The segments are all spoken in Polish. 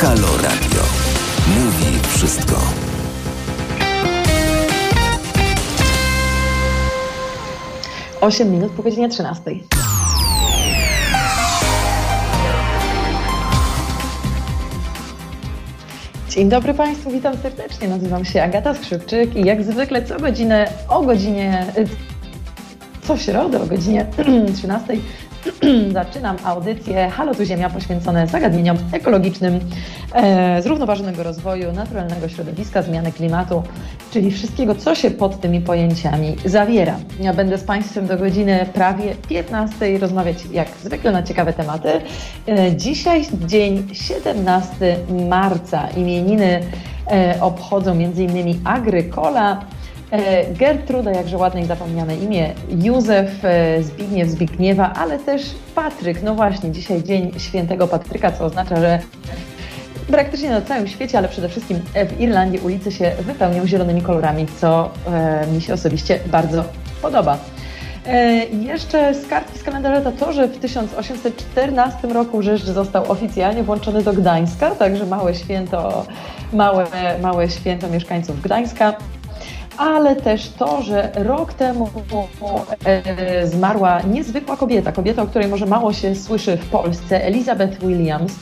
Halo Radio. Mówi wszystko. Osiem minut po godzinie 13. Dzień dobry Państwu, witam serdecznie. Nazywam się Agata Skrzypczyk i jak zwykle co godzinę o godzinie, co środę o godzinie 13 zaczynam audycję Halo tu Ziemia poświęcone zagadnieniom ekologicznym, e, zrównoważonego rozwoju, naturalnego środowiska, zmiany klimatu, czyli wszystkiego, co się pod tymi pojęciami zawiera. Ja będę z Państwem do godziny prawie 15 rozmawiać jak zwykle na ciekawe tematy. E, dzisiaj dzień 17 marca. Imieniny e, obchodzą m.in. Agrykola, Gertruda, jakże ładne i zapomniane imię, Józef, e, Zbigniew, Zbigniewa, ale też Patryk. No właśnie, dzisiaj dzień świętego Patryka, co oznacza, że praktycznie na całym świecie, ale przede wszystkim w Irlandii ulice się wypełnią zielonymi kolorami, co e, mi się osobiście bardzo podoba. E, jeszcze z kartki z kalendarza to, że w 1814 roku Rzeszcz został oficjalnie włączony do Gdańska, także małe święto, małe, małe święto mieszkańców Gdańska ale też to, że rok temu e, zmarła niezwykła kobieta, kobieta, o której może mało się słyszy w Polsce, Elizabeth Williams.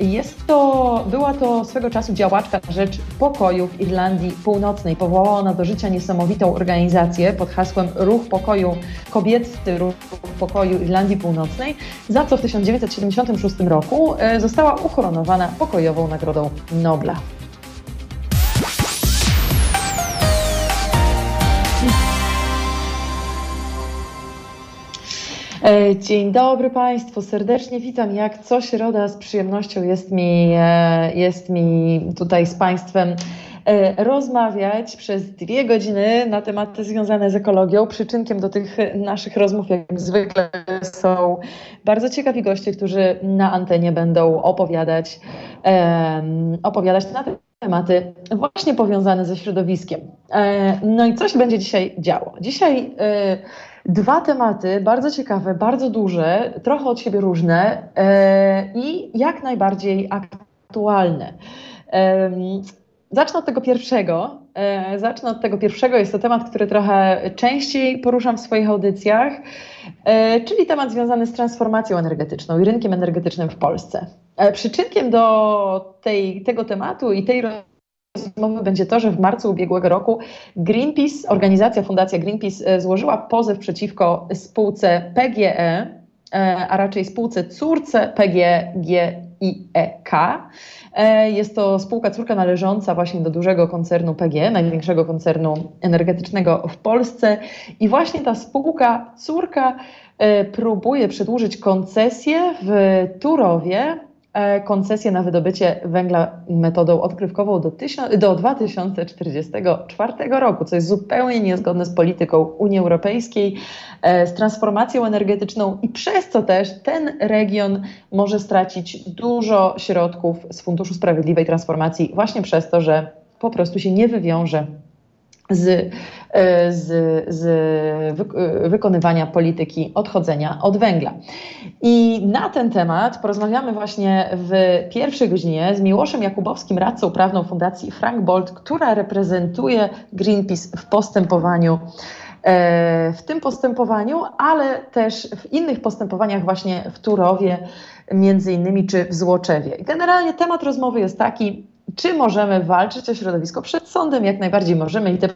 Jest to, była to swego czasu działaczka na rzecz pokoju w Irlandii Północnej. Powołała ona do życia niesamowitą organizację pod hasłem Ruch Pokoju, kobiecy Ruch Pokoju Irlandii Północnej, za co w 1976 roku e, została ukoronowana pokojową Nagrodą Nobla. Dzień dobry Państwu, serdecznie witam. Jak co środa z przyjemnością jest mi, e, jest mi tutaj z Państwem e, rozmawiać przez dwie godziny na tematy związane z ekologią. Przyczynkiem do tych naszych rozmów, jak zwykle, są bardzo ciekawi goście, którzy na antenie będą opowiadać, opowiadać na te tematy właśnie powiązane ze środowiskiem. No i co się będzie dzisiaj działo? Dzisiaj Dwa tematy bardzo ciekawe, bardzo duże, trochę od siebie różne e, i jak najbardziej aktualne. E, zacznę od tego pierwszego. E, zacznę od tego pierwszego. Jest to temat, który trochę częściej poruszam w swoich audycjach, czyli temat związany z transformacją energetyczną i rynkiem energetycznym w Polsce. Przyczynkiem do tej, tego tematu i tej rozmowy będzie to, że w marcu ubiegłego roku Greenpeace, organizacja, Fundacja Greenpeace e, złożyła pozew przeciwko spółce PGE, e, a raczej spółce córce PGGIEK. E, jest to spółka córka należąca właśnie do dużego koncernu PGE, największego koncernu energetycznego w Polsce. I właśnie ta spółka córka próbuje przedłużyć koncesję w Turowie koncesję na wydobycie węgla metodą odkrywkową do, do 2044 roku, co jest zupełnie niezgodne z polityką Unii Europejskiej, e, z transformacją energetyczną i przez co też ten region może stracić dużo środków z Funduszu Sprawiedliwej Transformacji właśnie przez to, że po prostu się nie wywiąże z, e, z, z e, wykonywania polityki odchodzenia od węgla. I na ten temat porozmawiamy właśnie w pierwszej godzinie z Miłoszem Jakubowskim, radcą prawną Fundacji Frank Bolt, która reprezentuje Greenpeace w postępowaniu e, w tym postępowaniu, ale też w innych postępowaniach właśnie w Turowie, między innymi, czy w Złoczewie. Generalnie temat rozmowy jest taki, czy możemy walczyć o środowisko przed sądem? Jak najbardziej możemy i te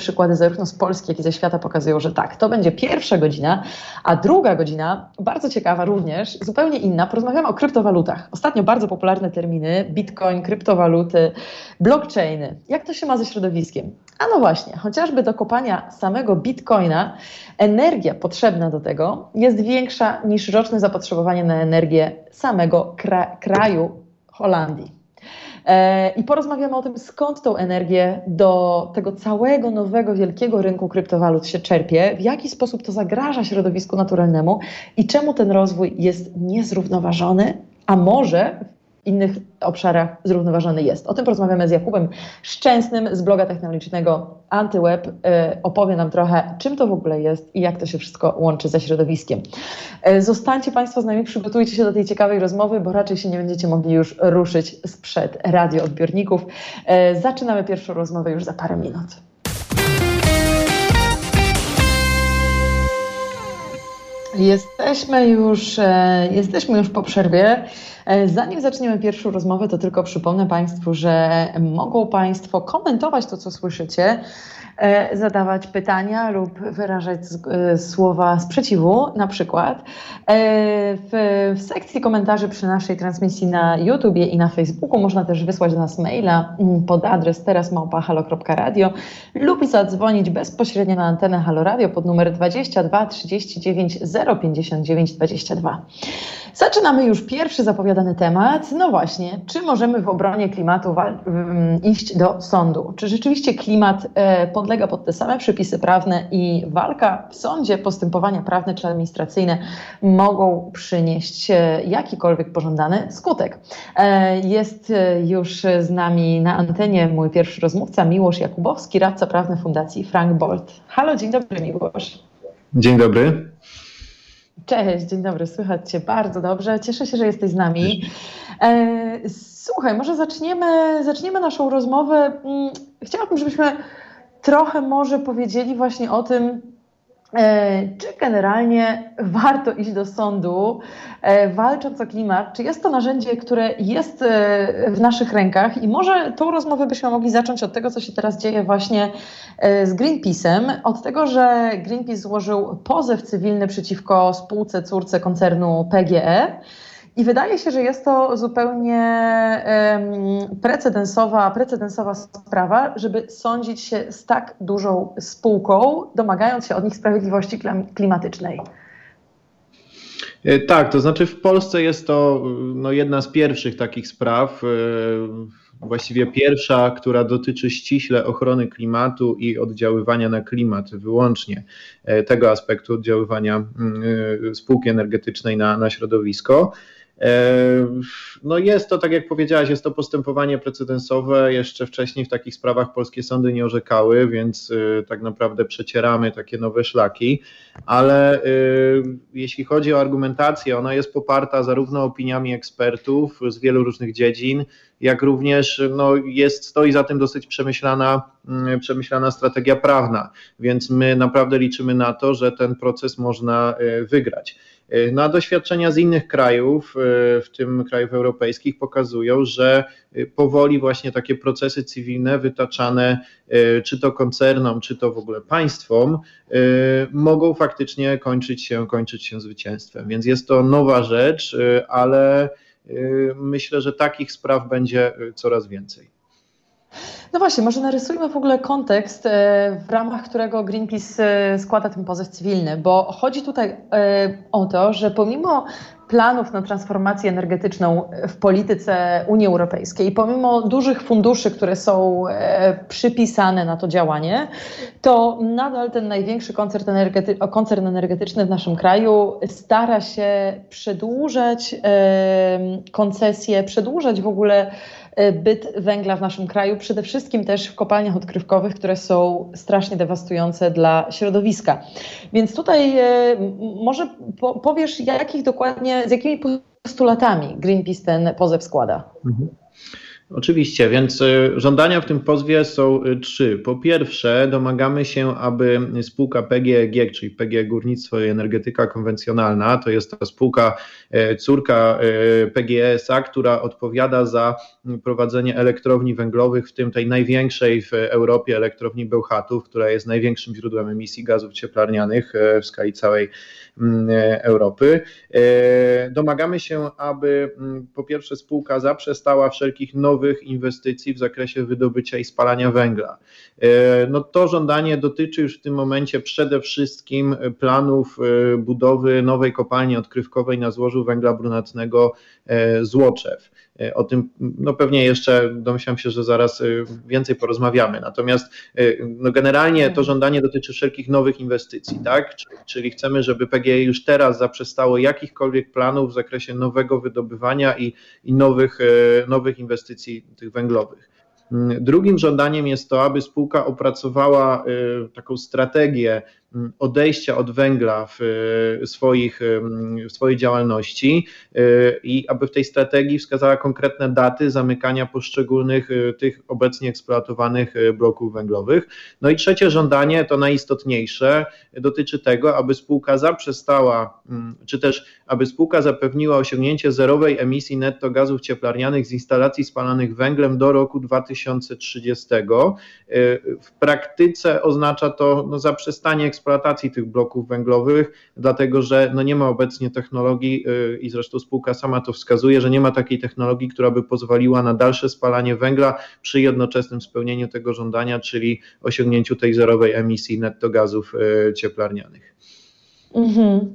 przykłady zarówno z Polski, jak i ze świata pokazują, że tak, to będzie pierwsza godzina, a druga godzina, bardzo ciekawa również, zupełnie inna, porozmawiamy o kryptowalutach. Ostatnio bardzo popularne terminy, bitcoin, kryptowaluty, blockchainy. Jak to się ma ze środowiskiem? A no właśnie, chociażby do kopania samego bitcoina energia potrzebna do tego jest większa niż roczne zapotrzebowanie na energię samego kra kraju Holandii. E, I porozmawiamy o tym, skąd tą energię do tego całego nowego, wielkiego rynku kryptowalut się czerpie, w jaki sposób to zagraża środowisku naturalnemu i czemu ten rozwój jest niezrównoważony, a może innych obszarach zrównoważony jest. O tym porozmawiamy z Jakubem Szczęsnym z bloga technologicznego Antyweb. E, opowie nam trochę, czym to w ogóle jest i jak to się wszystko łączy ze środowiskiem. E, zostańcie Państwo z nami, przygotujcie się do tej ciekawej rozmowy, bo raczej się nie będziecie mogli już ruszyć sprzed radioodbiorników. E, zaczynamy pierwszą rozmowę już za parę minut. Jesteśmy już, jesteśmy już po przerwie. E, zanim zaczniemy pierwszą rozmowę, to tylko przypomnę Państwu, że mogą Państwo komentować to, co słyszycie, e, zadawać pytania lub wyrażać e, słowa sprzeciwu, na przykład. W, sekcji komentarzy przy naszej transmisji na YouTubie i na Facebooku można też wysłać do nas maila mm, pod adres terasmałpa.halo.radio lub zadzwonić bezpośrednio na antenę Halo Radio pod numer 22 39 059 22. Zaczynamy już pierwszy zapowiadany temat. No właśnie, czy możemy w obronie klimatu iść do sądu? Czy rzeczywiście klimat e, podlega pod te same przepisy prawne i walka w sądzie, postępowania prawne czy administracyjne mogą przynieść e, jakikolwiek pożądany skutek? E, jest już z nami na antenie mój pierwszy rozmówca, Miłosz Jakubowski, radca prawny Fundacji Frank Bolt. Halo, dzień dobry Miłosz. Dzień dobry. Cześć, dzień dobry, słychać Cię bardzo dobrze. Cieszę się, że jesteś z nami. E, słuchaj, może zaczniemy, zaczniemy naszą rozmowę. Mm, chciałabym, żebyśmy trochę może powiedzieli właśnie o tym, czy generalnie warto iść do sądu, e, walcząc o klimat? Czy jest to narzędzie, które jest e, w naszych rękach? I może tą rozmowę byśmy mogli zacząć od tego, co się teraz dzieje właśnie z Greenpeace'em. Od tego, że Greenpeace złożył pozew cywilny przeciwko spółce córce koncernu PGE. I wydaje się, że jest to zupełnie precedensowa, precedensowa sprawa, żeby sądzić się z tak dużą spółką, domagając się od nich sprawiedliwości klimatycznej. E, tak, to znaczy w Polsce jest to no, jedna z pierwszych takich spraw, e, właściwie pierwsza, która dotyczy ściśle ochrony klimatu i oddziaływania na klimat, wyłącznie e, tego aspektu oddziaływania mm, spółki energetycznej na, na środowisko. No jest to, tak jak powiedziałaś, jest to postępowanie precedensowe. Jeszcze wcześniej w takich sprawach polskie sądy nie orzekały, więc y, tak naprawdę przecieramy takie nowe szlaki. Ale y, jeśli chodzi o argumentację, ona jest poparta zarówno opiniami ekspertów z wielu różnych dziedzin, jak również no, jest, stoi za tym dosyć przemyślana, mm, przemyślana strategia prawna. Więc my naprawdę liczymy na to, że ten proces można wygrać. No a doświadczenia z innych krajów, e, w tym krajów europejskich, pokazują, że e, powoli właśnie takie procesy cywilne wytaczane e, czy to koncernom, czy to w ogóle państwom, mogą faktycznie kończyć się, kończyć się zwycięstwem. Więc jest to nowa rzecz, ale myślę, że takich spraw będzie coraz więcej. No właśnie, może narysujmy w ogóle kontekst, e, w ramach którego Greenpeace e, składa ten pozew cywilny, bo chodzi tutaj e, o to, że pomimo planów na transformację energetyczną w polityce Unii Europejskiej, pomimo dużych funduszy, które są przypisane na to działanie, to nadal ten największy koncern, energety koncern energetyczny w naszym kraju stara się przedłużać koncesje, przedłużać w ogóle byt węgla w naszym kraju, przede wszystkim też w kopalniach odkrywkowych, które są strasznie dewastujące dla środowiska. Więc tutaj e, może powiesz, jakich dokładnie, z jakimi postulatami Greenpeace ten pozew składa? Mhm. Oczywiście, więc y, żądania w tym pozwie są y, trzy. Po pierwsze, domagamy się, aby spółka PGEG, czyli PGE Górnictwo i Energetyka Konwencjonalna, to jest ta spółka y, córka PGE-SA, która odpowiada za prowadzenie elektrowni węglowych, w tym tej największej w Europie elektrowni Bełchatów, która jest największym źródłem emisji gazów cieplarnianych w skali całej mm, Europy. Domagamy się, aby mm, po pierwsze spółka zaprzestała wszelkich nowych inwestycji w zakresie wydobycia i spalania węgla. E, no to żądanie dotyczy już w tym momencie przede wszystkim planów e, budowy nowej kopalni odkrywkowej na złożu węgla brunatnego e, Złoczew. O tym no pewnie jeszcze domyślam się, że zaraz więcej porozmawiamy. Natomiast no generalnie to żądanie dotyczy wszelkich nowych inwestycji, tak? Czyli chcemy, żeby PGE już teraz zaprzestało jakichkolwiek planów w zakresie nowego wydobywania i, i nowych, nowych inwestycji tych węglowych. Mm, drugim żądaniem jest to, aby spółka opracowała taką strategię odejścia od węgla w, e, swoich, w swojej działalności e, i aby w tej strategii wskazała konkretne daty zamykania poszczególnych tych obecnie eksploatowanych bloków węglowych. No i trzecie żądanie, to najistotniejsze, dotyczy tego, aby spółka zaprzestała, mm, czy też aby spółka zapewniła osiągnięcie zerowej emisji netto gazów cieplarnianych z instalacji spalanych węglem do roku 2030. W praktyce oznacza to no, zaprzestanie eksploatacji eksploatacji tych bloków węglowych, dlatego że no nie ma obecnie technologii y, i zresztą spółka sama to wskazuje, że nie ma takiej technologii, która by pozwoliła na dalsze spalanie węgla przy jednoczesnym spełnieniu tego żądania, czyli osiągnięciu tej zerowej emisji netto gazów y, cieplarnianych. Mhm.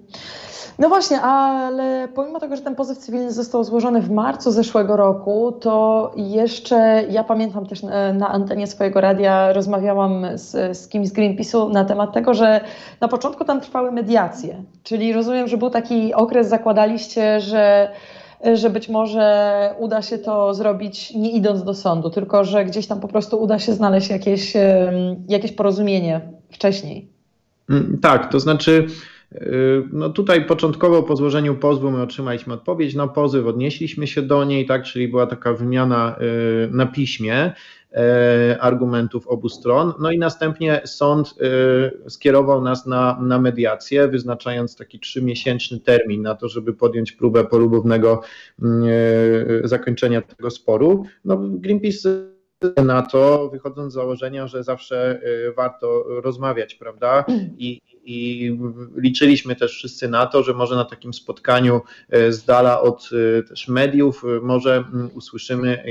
No właśnie, ale pomimo tego, że ten pozew cywilny został złożony w marcu zeszłego roku, to jeszcze ja pamiętam też na, na antenie swojego radia rozmawiałam z, z kimś z Greenpeace'u na temat tego, że na początku tam trwały mediacje, czyli rozumiem, że był taki okres, zakładaliście, że że być może uda się to zrobić nie idąc do sądu, tylko że gdzieś tam po prostu uda się znaleźć jakieś, jakieś porozumienie wcześniej. Mm, tak, to znaczy no tutaj początkowo po złożeniu pozwu my otrzymaliśmy odpowiedź na pozyw, odnieśliśmy się do niej, tak, czyli była taka wymiana yy, na piśmie yy, argumentów obu stron. No i następnie sąd skierował nas na, na mediację, wyznaczając taki trzymiesięczny termin na to, żeby podjąć próbę polubownego zakończenia tego sporu. No, Greenpeace na to, wychodząc z założenia, że zawsze warto rozmawiać, prawda? I, i liczyliśmy też wszyscy na to, że może na takim spotkaniu e, z dala od e, też mediów e, może usłyszymy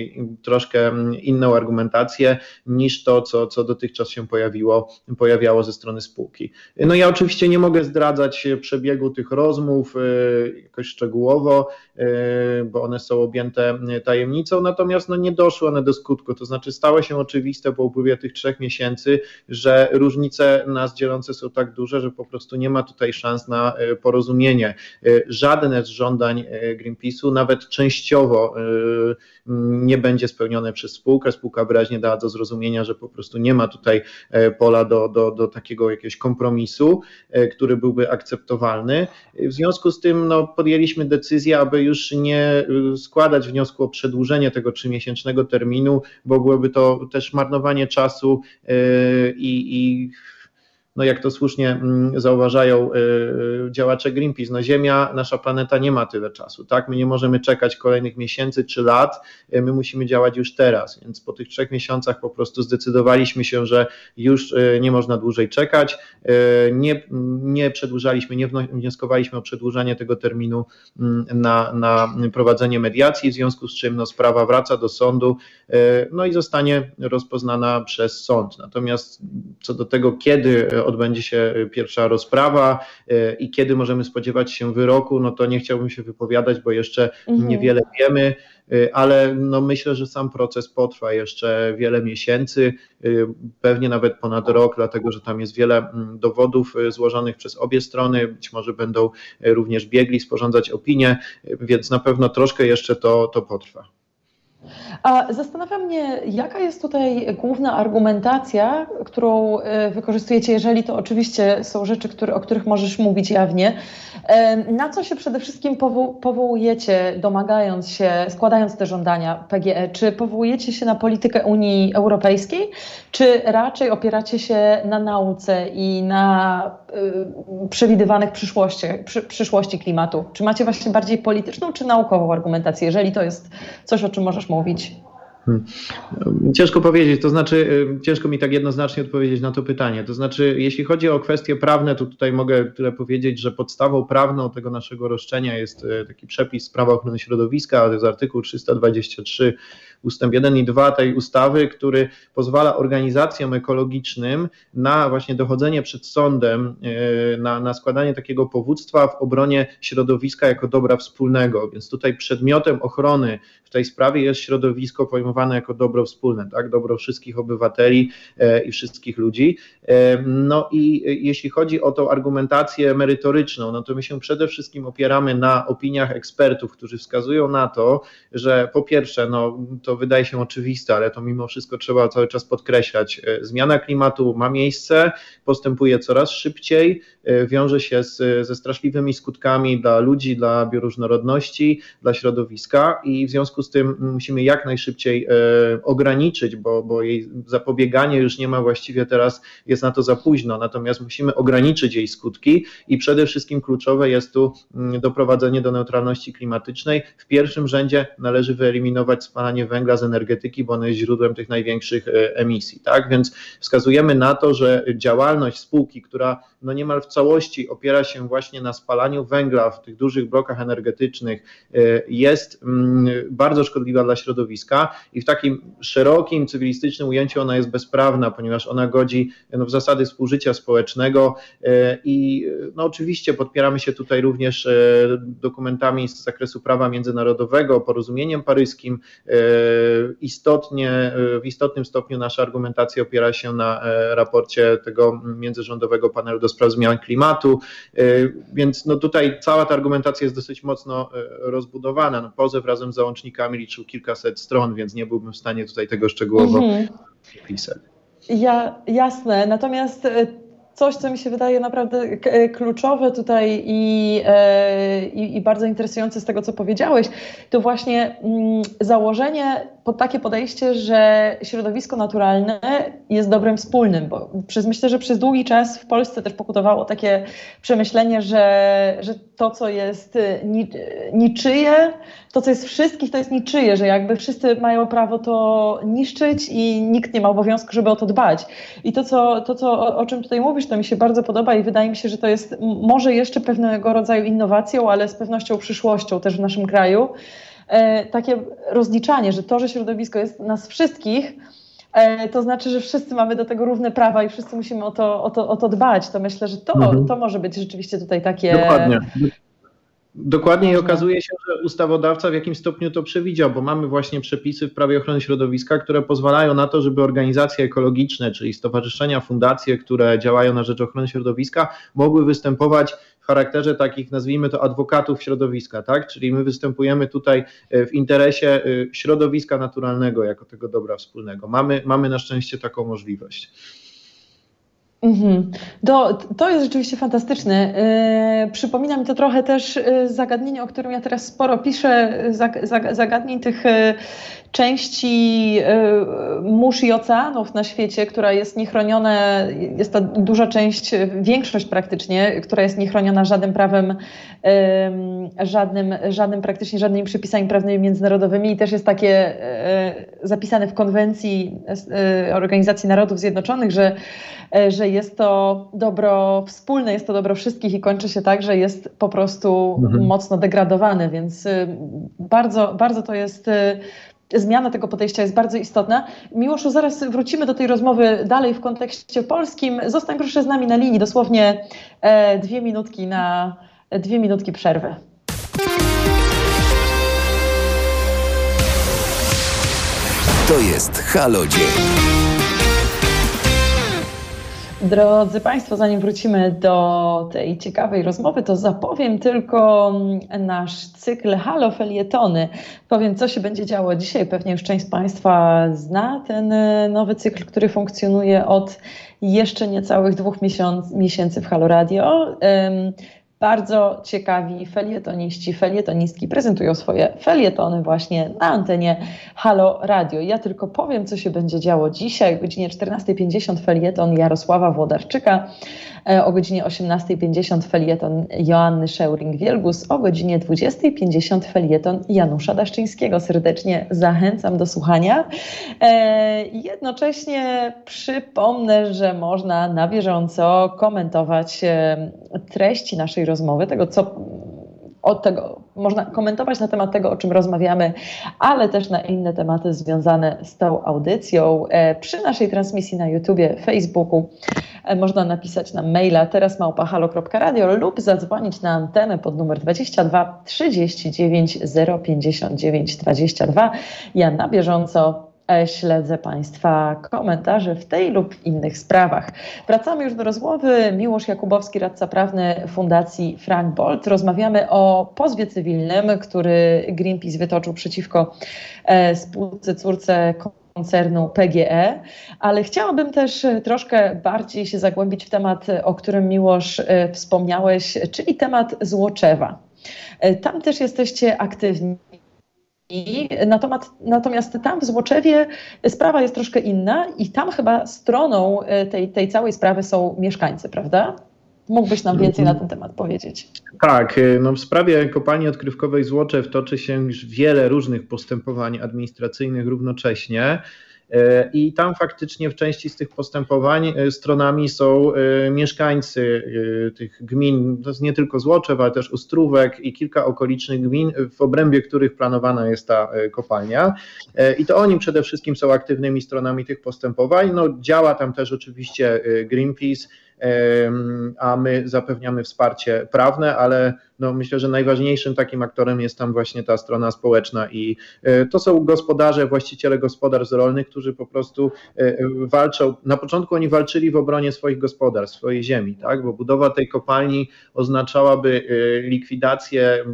troszkę inną argumentację niż to, co, co dotychczas się pojawiło, pojawiało ze strony spółki. No ja oczywiście nie mogę zdradzać przebiegu tych rozmów jakoś szczegółowo, bo one są objęte tajemnicą, natomiast no nie doszły one do skutku, to znaczy stało się oczywiste po upływie tych trzech miesięcy, że różnice nas dzielące są tak duże, że po prostu nie ma tutaj szans na e, porozumienie. E, żadne z żądań e, Greenpeace'u, nawet częściowo nie będzie spełnione przez spółkę. Spółka wyraźnie dała do zrozumienia, że po prostu nie ma tutaj pola do, do, do takiego jakiegoś kompromisu, który byłby akceptowalny. W związku z tym no, podjęliśmy decyzję, aby już nie składać wniosku o przedłużenie tego trzymiesięcznego terminu, bo byłoby to też marnowanie czasu i, i no jak to słusznie mm, zauważają y, y, działacze Greenpeace, no Ziemia, nasza planeta nie ma tyle czasu, tak? My nie możemy czekać kolejnych miesięcy czy lat, y, my musimy działać już teraz, więc po tych trzech miesiącach po prostu zdecydowaliśmy się, że już nie można dłużej czekać, nie, nie przedłużaliśmy, nie wnioskowaliśmy o przedłużanie tego terminu mm, na, na prowadzenie mediacji, w związku z czym no, sprawa wraca do sądu, no i zostanie rozpoznana przez sąd. Natomiast co do tego, kiedy odbędzie się pierwsza rozprawa e, i kiedy możemy spodziewać się wyroku, no to nie chciałbym się wypowiadać, bo jeszcze mhm. niewiele wiemy, e, ale no myślę, że sam proces potrwa jeszcze wiele miesięcy, pewnie nawet ponad rok, dlatego że tam jest wiele mm, dowodów złożonych przez obie strony, być może będą również biegli sporządzać opinie, więc na pewno troszkę jeszcze to, to potrwa. A zastanawia mnie, jaka jest tutaj główna argumentacja, którą e, wykorzystujecie, jeżeli to oczywiście są rzeczy, które, o których możesz mówić jawnie. E, na co się przede wszystkim powołujecie, domagając się, składając te żądania PGE? Czy powołujecie się na politykę Unii Europejskiej, czy raczej opieracie się na nauce i na y, przewidywanych przyszłości, przy, przyszłości klimatu? Czy macie właśnie bardziej polityczną, czy naukową argumentację, jeżeli to jest coś, o czym możesz mówić? Hmm. Ciężko powiedzieć, to znaczy, ciężko mi tak jednoznacznie odpowiedzieć na to pytanie. To znaczy, jeśli chodzi o kwestie prawne, to tutaj mogę tyle powiedzieć, że podstawą prawną tego naszego roszczenia jest y, taki przepis prawa ochrony środowiska, to jest artykuł 323 ustęp 1 i 2 tej ustawy, który pozwala organizacjom ekologicznym na właśnie dochodzenie przed sądem, e, na, na składanie takiego powództwa w obronie środowiska jako dobra wspólnego. Więc tutaj przedmiotem ochrony w tej sprawie jest środowisko pojmowane jako dobro wspólne, tak? dobro wszystkich obywateli e, i wszystkich ludzi. E, no i jeśli chodzi o tą argumentację merytoryczną, no to my się przede wszystkim opieramy na opiniach ekspertów, którzy wskazują na to, że po pierwsze, no to wydaje się oczywiste, ale to mimo wszystko trzeba cały czas podkreślać. E, zmiana klimatu ma miejsce, postępuje coraz szybciej, e, wiąże się z, ze straszliwymi skutkami dla ludzi, dla bioróżnorodności, dla środowiska i w związku z tym musimy jak najszybciej e, ograniczyć, bo, bo jej zapobieganie już nie ma właściwie teraz, jest na to za późno, natomiast musimy ograniczyć jej skutki i przede wszystkim kluczowe jest tu doprowadzenie do neutralności klimatycznej. W pierwszym rzędzie należy wyeliminować spalanie węgla węgla z energetyki, bo ono jest źródłem tych największych e, emisji. Tak? Więc wskazujemy na to, że działalność spółki, która no niemal w całości opiera się właśnie na spalaniu węgla w tych dużych blokach energetycznych, e, jest mm, bardzo szkodliwa dla środowiska i w takim szerokim, cywilistycznym ujęciu ona jest bezprawna, ponieważ ona godzi no, w zasady współżycia społecznego e, i no, oczywiście podpieramy się tutaj również dokumentami z zakresu prawa międzynarodowego, porozumieniem paryskim, istotnie, w istotnym stopniu nasza argumentacja opiera się na raporcie tego międzyrządowego panelu do spraw zmian klimatu, e, więc no tutaj cała ta argumentacja jest dosyć mocno e, rozbudowana. No, pozew razem z załącznikami liczył kilkaset stron, więc nie byłbym w stanie tutaj tego szczegółowo mhm. opisać. Ja, jasne, natomiast coś, co mi się wydaje naprawdę kluczowe tutaj i, i, i, bardzo interesujące z tego, co powiedziałeś, to właśnie mm, założenie pod takie podejście, że środowisko naturalne jest dobrem wspólnym, bo przez, myślę, że przez długi czas w Polsce też pokutowało takie przemyślenie, że, że to, co jest ni, niczyje, to, co jest wszystkich, to jest niczyje, że jakby wszyscy mają prawo to niszczyć i nikt nie ma obowiązku, żeby o to dbać. I to, co, to, co o, o czym tutaj mówisz, to mi się bardzo podoba i wydaje mi się, że to jest może jeszcze pewnego rodzaju innowacją, ale z pewnością przyszłością też w naszym kraju. E, takie rozliczanie, że to, że środowisko jest nas wszystkich, e, to znaczy, że wszyscy mamy do tego równe prawa i wszyscy musimy o to, o to, o to dbać. To myślę, że to, mhm. to może być rzeczywiście tutaj takie. Dokładnie. Dokładnie i okazuje się, że ustawodawca w jakimś stopniu to przewidział, bo mamy właśnie przepisy w prawie ochrony środowiska, które pozwalają na to, żeby organizacje ekologiczne, czyli stowarzyszenia, fundacje, które działają na rzecz ochrony środowiska, mogły występować charakterze takich, nazwijmy to, adwokatów środowiska, tak? Czyli my występujemy tutaj e, w interesie e, środowiska naturalnego jako tego dobra wspólnego. Mamy, mamy na szczęście taką możliwość. Mhm. To, to jest rzeczywiście fantastyczne. Yy, przypomina mi to trochę też zagadnienie, o którym ja teraz sporo piszę, zagadnień tych części mórz i oceanów na świecie, która jest niechroniona, jest to duża część, większość praktycznie, która jest niechroniona żadnym prawem, żadnym, żadnym praktycznie żadnymi przepisami prawnymi międzynarodowymi i też jest takie zapisane w konwencji Organizacji Narodów Zjednoczonych, że E, że jest to dobro wspólne, jest to dobro wszystkich i kończy się tak, że jest po prostu mhm. mocno degradowany, więc y, bardzo, bardzo to jest y, zmiana tego podejścia jest bardzo istotna. Miłoszu, zaraz wrócimy do tej rozmowy dalej w kontekście polskim. Zostań proszę z nami na linii, dosłownie e, dwie minutki na dwie minutki przerwy. To jest Halo Dzień. Drodzy Państwo, zanim wrócimy do tej ciekawej rozmowy, to zapowiem tylko mm, nasz cykl Halo Felietony. Powiem, co się będzie działo dzisiaj. Pewnie już część z Państwa zna ten e, nowy cykl, który funkcjonuje od jeszcze niecałych dwóch miesiąc, miesięcy w Halo Radio. Bardzo ciekawi felietoniści, felietonistki prezentują swoje felietony właśnie na antenie Halo Radio. Ja tylko powiem, co się będzie działo dzisiaj. O godzinie 14.50 felieton Jarosława Włodarczyka, e, o godzinie 18.50 felieton Joanny Szeuring-Wielgus, o godzinie 20.50 felieton Janusza Daszczyńskiego. Serdecznie zachęcam do słuchania. E, jednocześnie przypomnę, że można na bieżąco komentować e, treści naszej rozmowy, tego co od tego, można komentować na temat tego, o czym rozmawiamy, ale też na inne tematy związane z tą audycją. E, przy naszej transmisji na YouTubie, Facebooku e, można napisać na maila teresmałpahalo.radio lub zadzwonić na antenę pod numer 22 39 059 22. Ja na bieżąco śledzę Państwa komentarze w tej lub innych sprawach. Wracamy już do rozmowy. Miłosz Jakubowski, radca prawny Fundacji Frank Bolt. Rozmawiamy o pozwie cywilnym, który Greenpeace wytoczył przeciwko e, spółce córce koncernu PGE, ale chciałabym też troszkę bardziej się zagłębić w temat, o którym Miłosz e, wspomniałeś, czyli temat Złoczewa. Tam też jesteście aktywni. Natomiast, natomiast tam w Złoczewie sprawa jest troszkę inna i tam chyba stroną e, tej, tej całej sprawy są mieszkańcy, prawda? Mógłbyś nam więcej na ten temat powiedzieć? Tak, e, no w sprawie kopalni odkrywkowej Złoczew toczy się już wiele różnych postępowań administracyjnych równocześnie. E, I tam faktycznie w części z tych postępowań e, stronami są e, mieszkańcy tych gmin, to jest nie tylko Złoczew, ale też Ostrówek i kilka okolicznych gmin, w obrębie których planowana jest ta kopalnia. I to oni przede wszystkim są aktywnymi stronami tych postępowań. No, działa tam też oczywiście Greenpeace a my zapewniamy wsparcie prawne, ale no myślę, że najważniejszym takim aktorem jest tam właśnie ta strona społeczna i e, to są gospodarze, właściciele gospodarstw rolnych, którzy po prostu e, walczą. Na początku oni walczyli w obronie swoich gospodarstw, swojej ziemi, tak? bo budowa tej kopalni oznaczałaby e, likwidację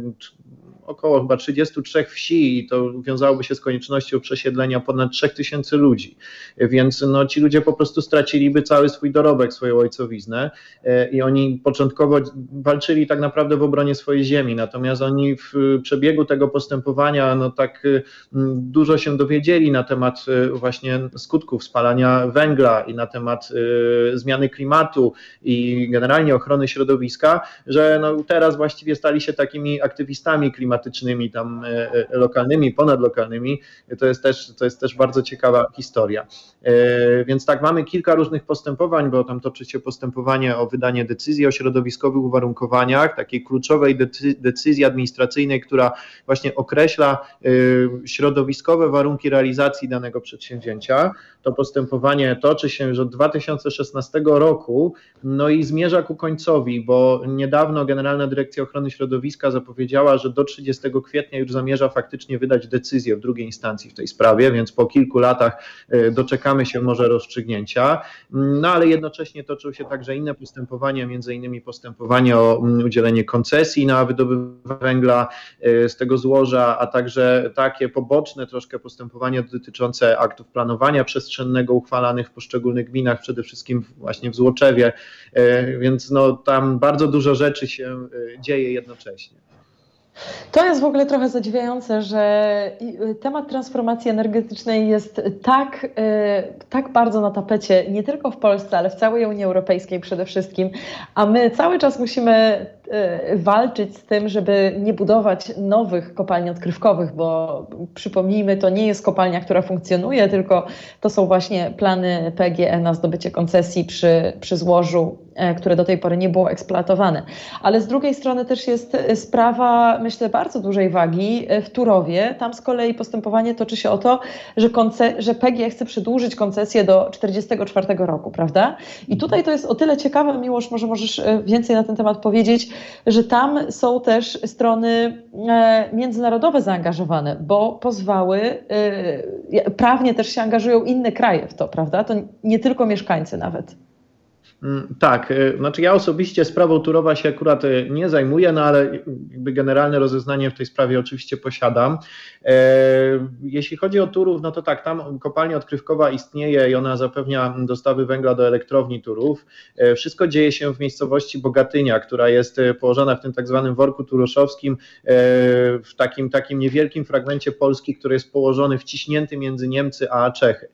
około chyba 33 wsi i to wiązałoby się z koniecznością przesiedlenia ponad 3000 ludzi. Więc no, ci ludzie po prostu straciliby cały swój dorobek, swoją ojcowiznę e, i oni początkowo walczyli tak naprawdę w obronie swojej ziemi, natomiast oni w przebiegu tego postępowania no tak y, dużo się dowiedzieli na temat y, właśnie skutków spalania węgla i na temat y, zmiany klimatu i generalnie ochrony środowiska, że no teraz właściwie stali się takimi aktywistami klimatycznymi, klimatycznymi, tam e, e, lokalnymi, ponadlokalnymi, to jest też, to jest też bardzo ciekawa historia. E, więc tak, mamy kilka różnych postępowań, bo tam toczy się postępowanie o wydanie decyzji o środowiskowych uwarunkowaniach, takiej kluczowej decyzji administracyjnej, która właśnie określa środowiskowe warunki realizacji danego przedsięwzięcia. To postępowanie toczy się już od 2016 roku, no i zmierza ku końcowi, bo niedawno Generalna Dyrekcja Ochrony Środowiska zapowiedziała, że do 30 kwietnia już zamierza faktycznie wydać decyzję w drugiej instancji w tej sprawie, więc po kilku latach e, doczekamy się może rozstrzygnięcia. No ale jednocześnie toczą się także inne postępowania, między innymi postępowanie o mm, udzielenie koncesji na wydobywanie węgla e, z tego złoża, a także takie poboczne troszkę postępowania dotyczące aktów planowania przestrzennego uchwalanych w poszczególnych gminach, przede wszystkim właśnie w Złoczewie, e, więc no, tam bardzo dużo rzeczy się dzieje jednocześnie. To jest w ogóle trochę zadziwiające, że y, temat transformacji energetycznej jest tak, y, tak bardzo na tapecie, nie tylko w Polsce, ale w całej Unii Europejskiej przede wszystkim, a my cały czas musimy walczyć z tym, żeby nie budować nowych kopalni odkrywkowych, bo przypomnijmy, to nie jest kopalnia, która funkcjonuje, tylko to są właśnie plany PGE na zdobycie koncesji przy, przy złożu E, które do tej pory nie było eksploatowane. Ale z drugiej strony też jest e, sprawa, myślę, bardzo dużej wagi e, w Turowie. Tam z kolei postępowanie toczy się o to, że, że PG chce przedłużyć koncesję do 1944 roku, prawda? I tutaj to jest o tyle ciekawe, Miłosz, może możesz więcej na ten temat powiedzieć, że tam są też strony międzynarodowe zaangażowane, bo pozwały, prawnie też się angażują inne kraje w to, prawda? To nie tylko mieszkańcy nawet. Mm, tak, y, znaczy ja osobiście sprawą Turowa się akurat y, nie zajmuję, no ale jakby generalne rozeznanie w tej sprawie oczywiście posiadam. E, jeśli chodzi o Turów, no to tak, tam kopalnia odkrywkowa istnieje i ona zapewnia dostawy węgla do elektrowni Turów. E, wszystko dzieje się w miejscowości Bogatynia, która jest y, położona w tym tak zwanym worku turoszowskim, e, w takim, takim niewielkim fragmencie Polski, który jest położony wciśnięty między Niemcy a Czechy.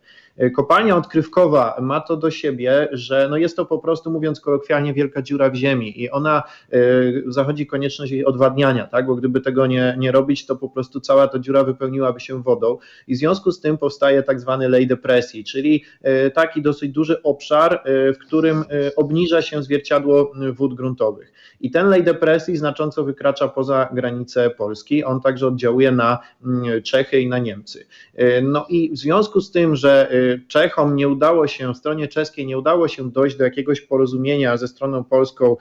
Kopalnia odkrywkowa ma to do siebie, że no jest to po prostu, mówiąc kolokwialnie, wielka dziura w ziemi i ona y, zachodzi konieczność jej odwadniania, tak? bo gdyby tego nie, nie robić, to po prostu cała ta dziura wypełniłaby się wodą i w związku z tym powstaje tak zwany lej depresji, czyli y, taki dosyć duży obszar, y, w którym obniża się zwierciadło wód gruntowych. I ten lej depresji znacząco wykracza poza granice Polski, on także oddziałuje na mm, Czechy i na Niemcy. No i w związku z tym, że Czechom nie udało się, stronie czeskiej nie udało się dojść do jakiegoś porozumienia ze stroną polską e,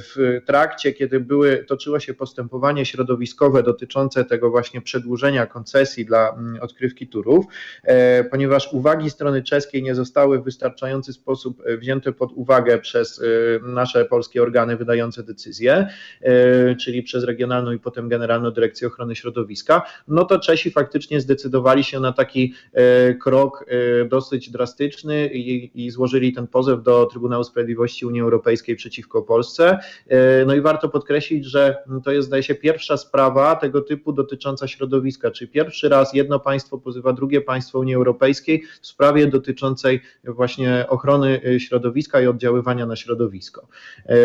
w trakcie, kiedy były, toczyło się postępowanie środowiskowe dotyczące tego właśnie przedłużenia koncesji dla mm, odkrywki turów, e, ponieważ uwagi strony czeskiej nie zostały w wystarczający sposób e, wzięte pod uwagę przez nasze polskie organy wydające decyzje, czyli przez Regionalną i potem Generalną Dyrekcję Ochrony Środowiska, no to Czesi faktycznie zdecydowali się na taki krok dosyć drastyczny i, i, złożyli ten pozew do Trybunału Sprawiedliwości Unii Europejskiej przeciwko Polsce. E, no i warto podkreślić, że to jest, zdaje się, pierwsza sprawa tego typu dotycząca środowiska, czyli pierwszy raz jedno państwo pozywa drugie państwo Unii Europejskiej w sprawie dotyczącej właśnie ochrony e, środowiska i oddziaływania na środowisko. E,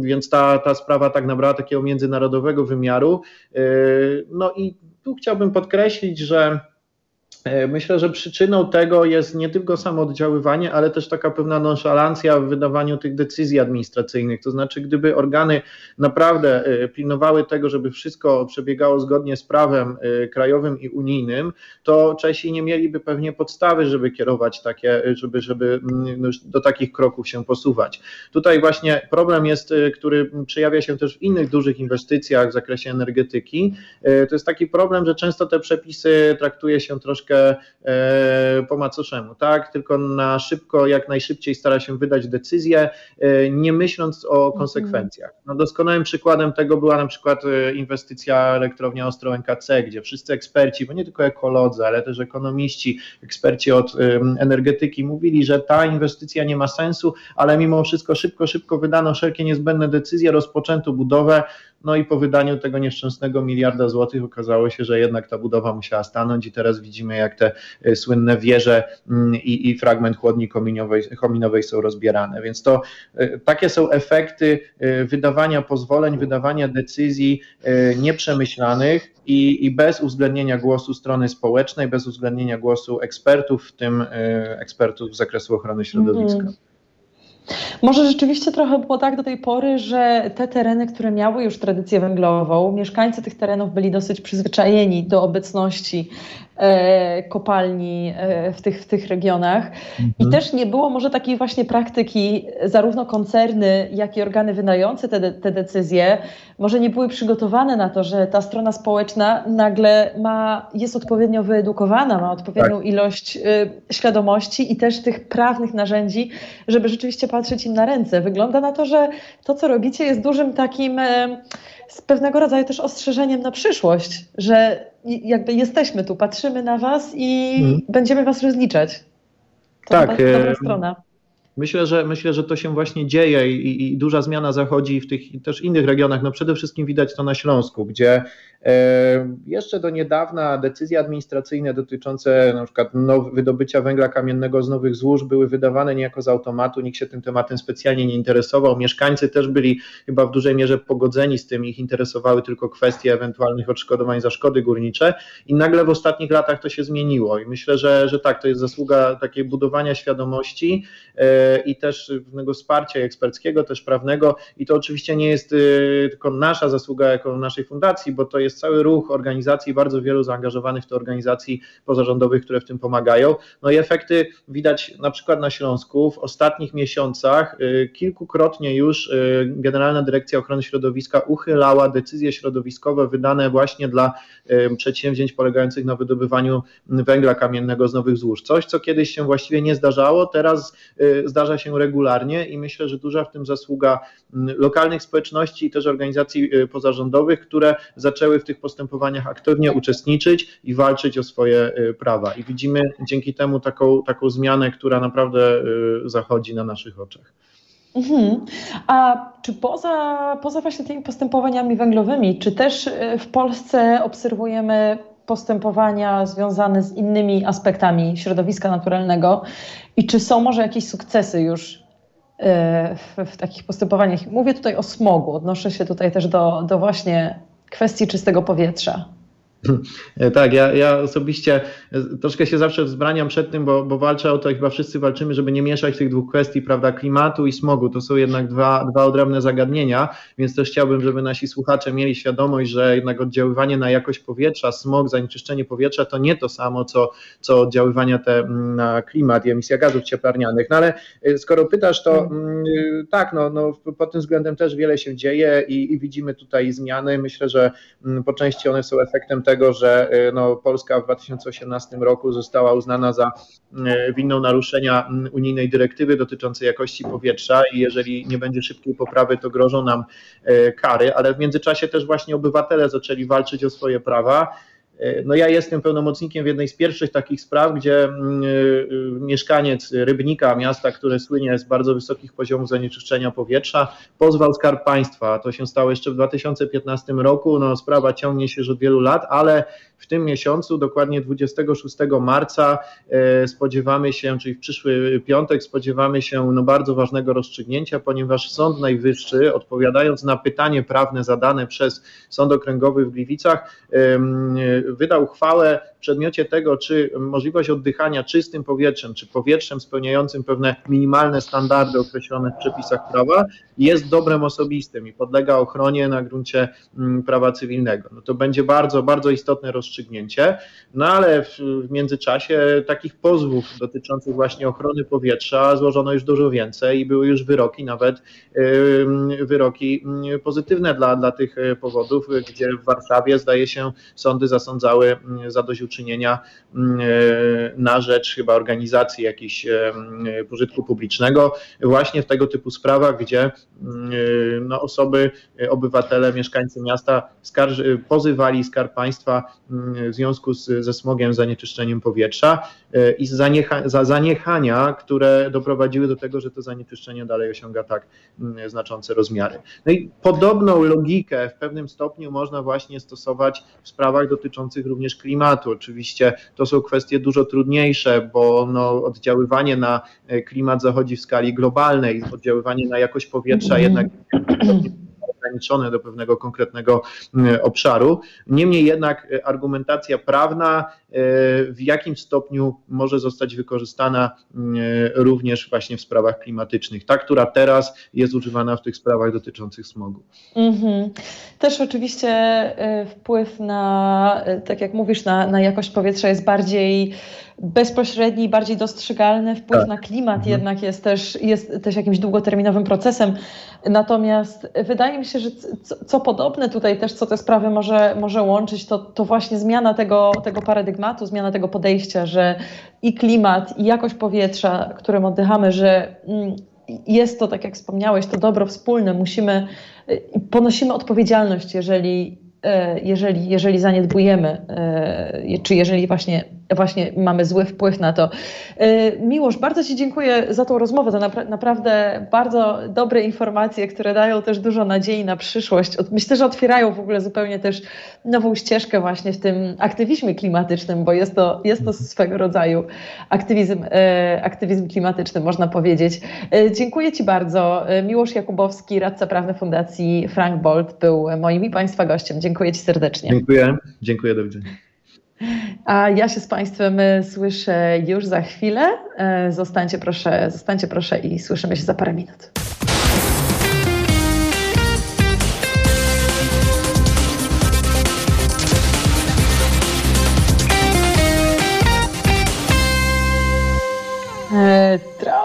więc ta, ta sprawa tak nabrała takiego międzynarodowego wymiaru. No i tu chciałbym podkreślić, że myślę, że przyczyną tego jest nie tylko samo oddziaływanie, ale też taka pewna nonszalancja w wydawaniu tych decyzji administracyjnych. To znaczy, gdyby organy naprawdę e, pilnowały tego, żeby wszystko przebiegało zgodnie z prawem e, krajowym i unijnym, to Czesi nie mieliby pewnie podstawy, żeby kierować takie, żeby, żeby mm, no, do takich kroków się posuwać. Tutaj właśnie problem jest, który przejawia się też w innych dużych inwestycjach w zakresie energetyki. To jest taki problem, że często te przepisy traktuje się troszkę troszkę e, po macoszemu, tak? Tylko na szybko, jak najszybciej stara się wydać decyzję, e, nie myśląc o mhm. konsekwencjach. No doskonałym przykładem tego była na przykład e, inwestycja elektrownia Ostrołęka-C, gdzie wszyscy eksperci, bo nie tylko ekolodzy, ale też ekonomiści, eksperci od energetyki mówili, że ta inwestycja nie ma sensu, ale mimo wszystko szybko, szybko wydano wszelkie niezbędne decyzje, rozpoczęto budowę, no i po wydaniu tego nieszczęsnego miliarda złotych okazało się, że jednak ta budowa musiała stanąć i teraz widzimy, jak te y, słynne wieże mm, i, i fragment chłodni kominowej, kominowej są rozbierane. Więc to y, takie są efekty y, wydawania pozwoleń, wydawania decyzji nieprzemyślanych i, i bez uwzględnienia głosu strony społecznej, bez uwzględnienia głosu ekspertów, w tym ekspertów z zakresu ochrony środowiska. Mm. Może rzeczywiście trochę było tak do tej pory, że te tereny, które miały już tradycję węglową, mieszkańcy tych terenów byli dosyć przyzwyczajeni do obecności E, kopalni e, w tych, w tych regionach. Mhm. I też nie było może takiej właśnie praktyki, zarówno koncerny, jak i organy wydające te, te decyzje, może nie były przygotowane na to, że ta strona społeczna nagle ma, jest odpowiednio wyedukowana, ma odpowiednią tak. ilość y, świadomości i też tych prawnych narzędzi, żeby rzeczywiście patrzeć im na ręce. Wygląda na to, że to, co robicie, jest dużym takim. Y, z pewnego rodzaju też ostrzeżeniem na przyszłość, że jakby jesteśmy tu, patrzymy na Was i hmm. będziemy Was rozliczać. To tak. Dobra strona. Myślę, że myślę, że to się właśnie dzieje i, i, duża zmiana zachodzi w tych też innych regionach. No przede wszystkim widać to na Śląsku, gdzie E, jeszcze do niedawna decyzje administracyjne dotyczące na przykład wydobycia węgla kamiennego z nowych złóż były wydawane niejako z automatu, nikt się tym tematem specjalnie nie interesował. Mieszkańcy też byli chyba w dużej mierze pogodzeni z tym, ich interesowały tylko kwestie ewentualnych odszkodowań za szkody górnicze. I nagle w ostatnich latach to się zmieniło. I myślę, że, że tak, to jest zasługa takiej budowania świadomości. E, i też pewnego wsparcia eksperckiego, też prawnego i to oczywiście nie jest e, tylko nasza zasługa jako naszej fundacji, bo to jest cały ruch organizacji, bardzo wielu zaangażowanych w to organizacji pozarządowych, które w tym pomagają. No i efekty widać na przykład na Śląsku. W ostatnich miesiącach kilkukrotnie już Generalna Dyrekcja Ochrony Środowiska uchylała decyzje środowiskowe wydane właśnie dla przedsięwzięć polegających na wydobywaniu węgla kamiennego z nowych złóż. Coś, co kiedyś się właściwie nie zdarzało, teraz y, zdarza się regularnie i myślę, że duża w tym zasługa mm, lokalnych społeczności i też organizacji y, pozarządowych, które zaczęły w tych postępowaniach aktywnie uczestniczyć i walczyć o swoje y, prawa. I widzimy dzięki temu taką, taką zmianę, która naprawdę zachodzi na naszych oczach. Mhm. A czy poza, poza właśnie tymi postępowaniami węglowymi, czy też w Polsce obserwujemy postępowania związane z innymi aspektami środowiska naturalnego i czy są może jakieś sukcesy już e, w, w takich postępowaniach? Mówię tutaj o smogu, odnoszę się tutaj też do, do właśnie kwestii czystego powietrza. E, tak, ja, ja osobiście e, troszkę się zawsze wzbraniam przed tym, bo, bo walczę o to, chyba wszyscy walczymy, żeby nie mieszać tych dwóch kwestii, prawda, klimatu i smogu. To są jednak dwa, dwa odrębne zagadnienia, więc też chciałbym, żeby nasi słuchacze mieli świadomość, że jednak oddziaływanie na jakość powietrza, smog, zanieczyszczenie powietrza to nie to samo, co, co oddziaływania te na klimat i emisja gazów cieplarnianych. No ale e, skoro pytasz, to tak, no, no pod tym względem też wiele się dzieje i, i widzimy tutaj zmiany. Myślę, że po części one są efektem tego, tego, że y, no, Polska w 2018 roku została uznana za y, winną naruszenia unijnej dyrektywy dotyczącej jakości powietrza i jeżeli nie będzie szybkiej poprawy, to grożą nam y, kary, ale w międzyczasie też właśnie obywatele zaczęli walczyć o swoje prawa. E, no ja jestem pełnomocnikiem w jednej z pierwszych takich spraw, gdzie mm, e, mieszkaniec Rybnika, miasta, które słynie z bardzo wysokich poziomów zanieczyszczenia powietrza, pozwał Skarb Państwa. To się stało jeszcze w 2015 roku. No, sprawa ciągnie się już od wielu lat, ale w tym miesiącu, dokładnie 26 marca, e, spodziewamy się, czyli w przyszły piątek, spodziewamy się no, bardzo ważnego rozstrzygnięcia, ponieważ Sąd Najwyższy, odpowiadając na pytanie prawne zadane przez Sąd Okręgowy w Gliwicach, wydał uchwałę w przedmiocie tego, czy możliwość oddychania czystym powietrzem, czy powietrzem spełniającym pewne minimalne standardy określone w przepisach prawa jest dobrem osobistym i podlega ochronie na gruncie mm, prawa cywilnego. No to będzie bardzo, bardzo istotne rozstrzygnięcie, no ale w, w międzyczasie takich pozwów dotyczących właśnie ochrony powietrza złożono już dużo więcej i były już wyroki, nawet wyroki yy, pozytywne dla, dla tych yy, powodów, gdzie w Warszawie zdaje się sądy zasądzały mm, zadośćuczynienia mm, na rzecz chyba organizacji jakichś pożytku publicznego. Właśnie w tego typu sprawach, gdzie Y, no, osoby, y, obywatele, mieszkańcy miasta skarży, pozywali Skarb Państwa y, w związku z, ze smogiem, zanieczyszczeniem powietrza i z zaniecha, za zaniechania, które doprowadziły do tego, że to zanieczyszczenie dalej osiąga tak znaczące rozmiary. No i podobną logikę w pewnym stopniu można właśnie stosować w sprawach dotyczących również klimatu. Oczywiście to są kwestie dużo trudniejsze, bo no, oddziaływanie na klimat zachodzi w skali globalnej, oddziaływanie na jakość powietrza powietrza jednak ograniczone do pewnego konkretnego mm, obszaru. Niemniej jednak e, argumentacja prawna e, w jakim stopniu może zostać wykorzystana mm, e, również właśnie w sprawach klimatycznych, ta, która teraz jest używana w tych sprawach dotyczących smogu. Mhm. Też oczywiście wpływ na, tak jak mówisz, na, na jakość powietrza jest bardziej bezpośredni, bardziej dostrzegalny wpływ tak. na klimat mhm. jednak jest też, jest też jakimś długoterminowym procesem. Natomiast wydaje mi się, że co, co, podobne tutaj też, co te sprawy może, może łączyć, to, to właśnie zmiana tego, tego paradygmatu, zmiana tego podejścia, że i klimat, i jakość powietrza, którym oddychamy, że mm, jest to, tak jak wspomniałeś, to dobro wspólne. Musimy, ponosimy odpowiedzialność, jeżeli, e, jeżeli, jeżeli zaniedbujemy, e, czy jeżeli właśnie właśnie mamy zły wpływ na to. Y, Miłosz, bardzo Ci dziękuję za tą rozmowę. To napra naprawdę bardzo dobre informacje, które dają też dużo nadziei na przyszłość. Myślę, że otwierają w ogóle zupełnie też nową ścieżkę właśnie w tym aktywizmie klimatycznym, bo jest to, jest to swego rodzaju aktywizm, y, aktywizm klimatyczny, można powiedzieć. Y, dziękuję Ci bardzo. Miłosz Jakubowski, radca prawny Fundacji Frank Bolt był moim i Państwa gościem. Dziękuję Ci serdecznie. Dziękuję. Dziękuję, do widzenia. A ja się z Państwem e, słyszę już za chwilę. E, zostańcie proszę, zostańcie proszę i słyszymy się za parę minut.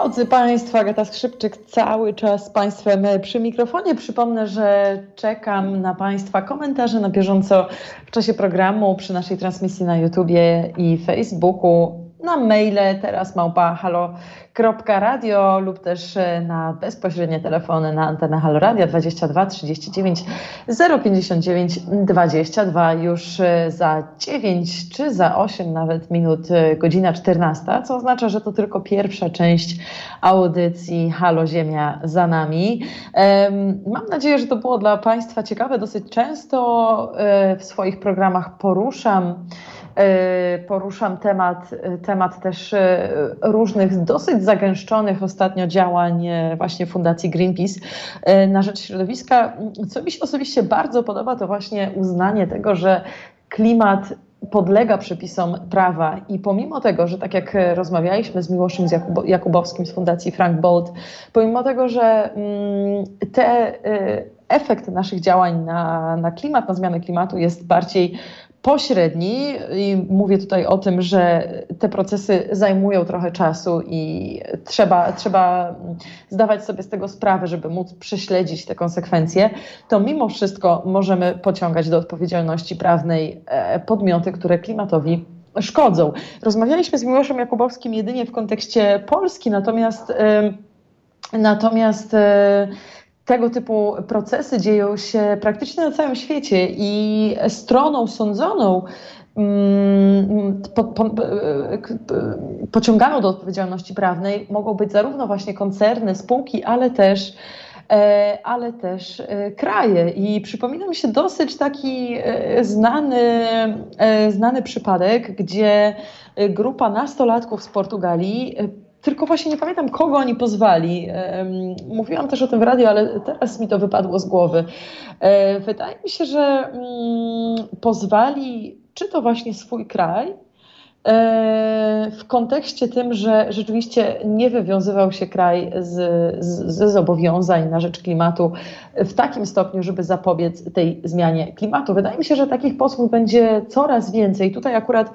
Drodzy Państwo, Agata Skrzypczyk cały czas z Państwem przy mikrofonie. Przypomnę, że czekam na Państwa komentarze na bieżąco w czasie programu, przy naszej transmisji na YouTubie i Facebooku na maile teraz małpa halo.radio lub też e, na bezpośrednie telefony na antenę Halo Radio 22 39 059 22 już e, za 9 czy za 8 nawet minut e, godzina 14, co oznacza, że to tylko pierwsza część audycji Halo Ziemia za nami. Mam nadzieję, że to było dla Państwa ciekawe. Dosyć często w swoich programach poruszam poruszam temat, temat też e, różnych dosyć zagęszczonych ostatnio działań właśnie Fundacji Greenpeace na rzecz środowiska. Co mi się osobiście bardzo podoba, to właśnie uznanie tego, że klimat podlega przepisom prawa i pomimo tego, że tak jak rozmawialiśmy z Miłoszem Jakubowskim z Fundacji Frank Bolt, pomimo tego, że mm, te efekt naszych działań na, na klimat, na zmianę klimatu jest bardziej pośredni i mówię tutaj o tym, że te procesy zajmują trochę czasu i trzeba, trzeba zdawać sobie z tego sprawę, żeby móc prześledzić te konsekwencje, to mimo wszystko możemy pociągać do odpowiedzialności prawnej e, podmioty, które klimatowi szkodzą. Rozmawialiśmy z Miłoszem Jakubowskim jedynie w kontekście Polski, natomiast natomiast tego typu procesy dzieją się praktycznie na całym świecie i stroną sądzoną mm, po, po, pociąganą do odpowiedzialności prawnej mogą być zarówno właśnie koncerny, spółki, ale też e, ale też e, kraje. I przypomina mi się dosyć taki e, znany, znany przypadek, gdzie grupa nastolatków z Portugalii tylko właśnie nie pamiętam, kogo oni pozwali. Mówiłam też o tym w radiu, ale teraz mi to wypadło z głowy. E, wydaje mi się, że mm, pozwali czy to właśnie swój kraj, w kontekście tym, że rzeczywiście nie wywiązywał się kraj z, z, ze zobowiązań na rzecz klimatu w takim stopniu, żeby zapobiec tej zmianie klimatu. Wydaje mi się, że takich posłów będzie coraz więcej. Tutaj akurat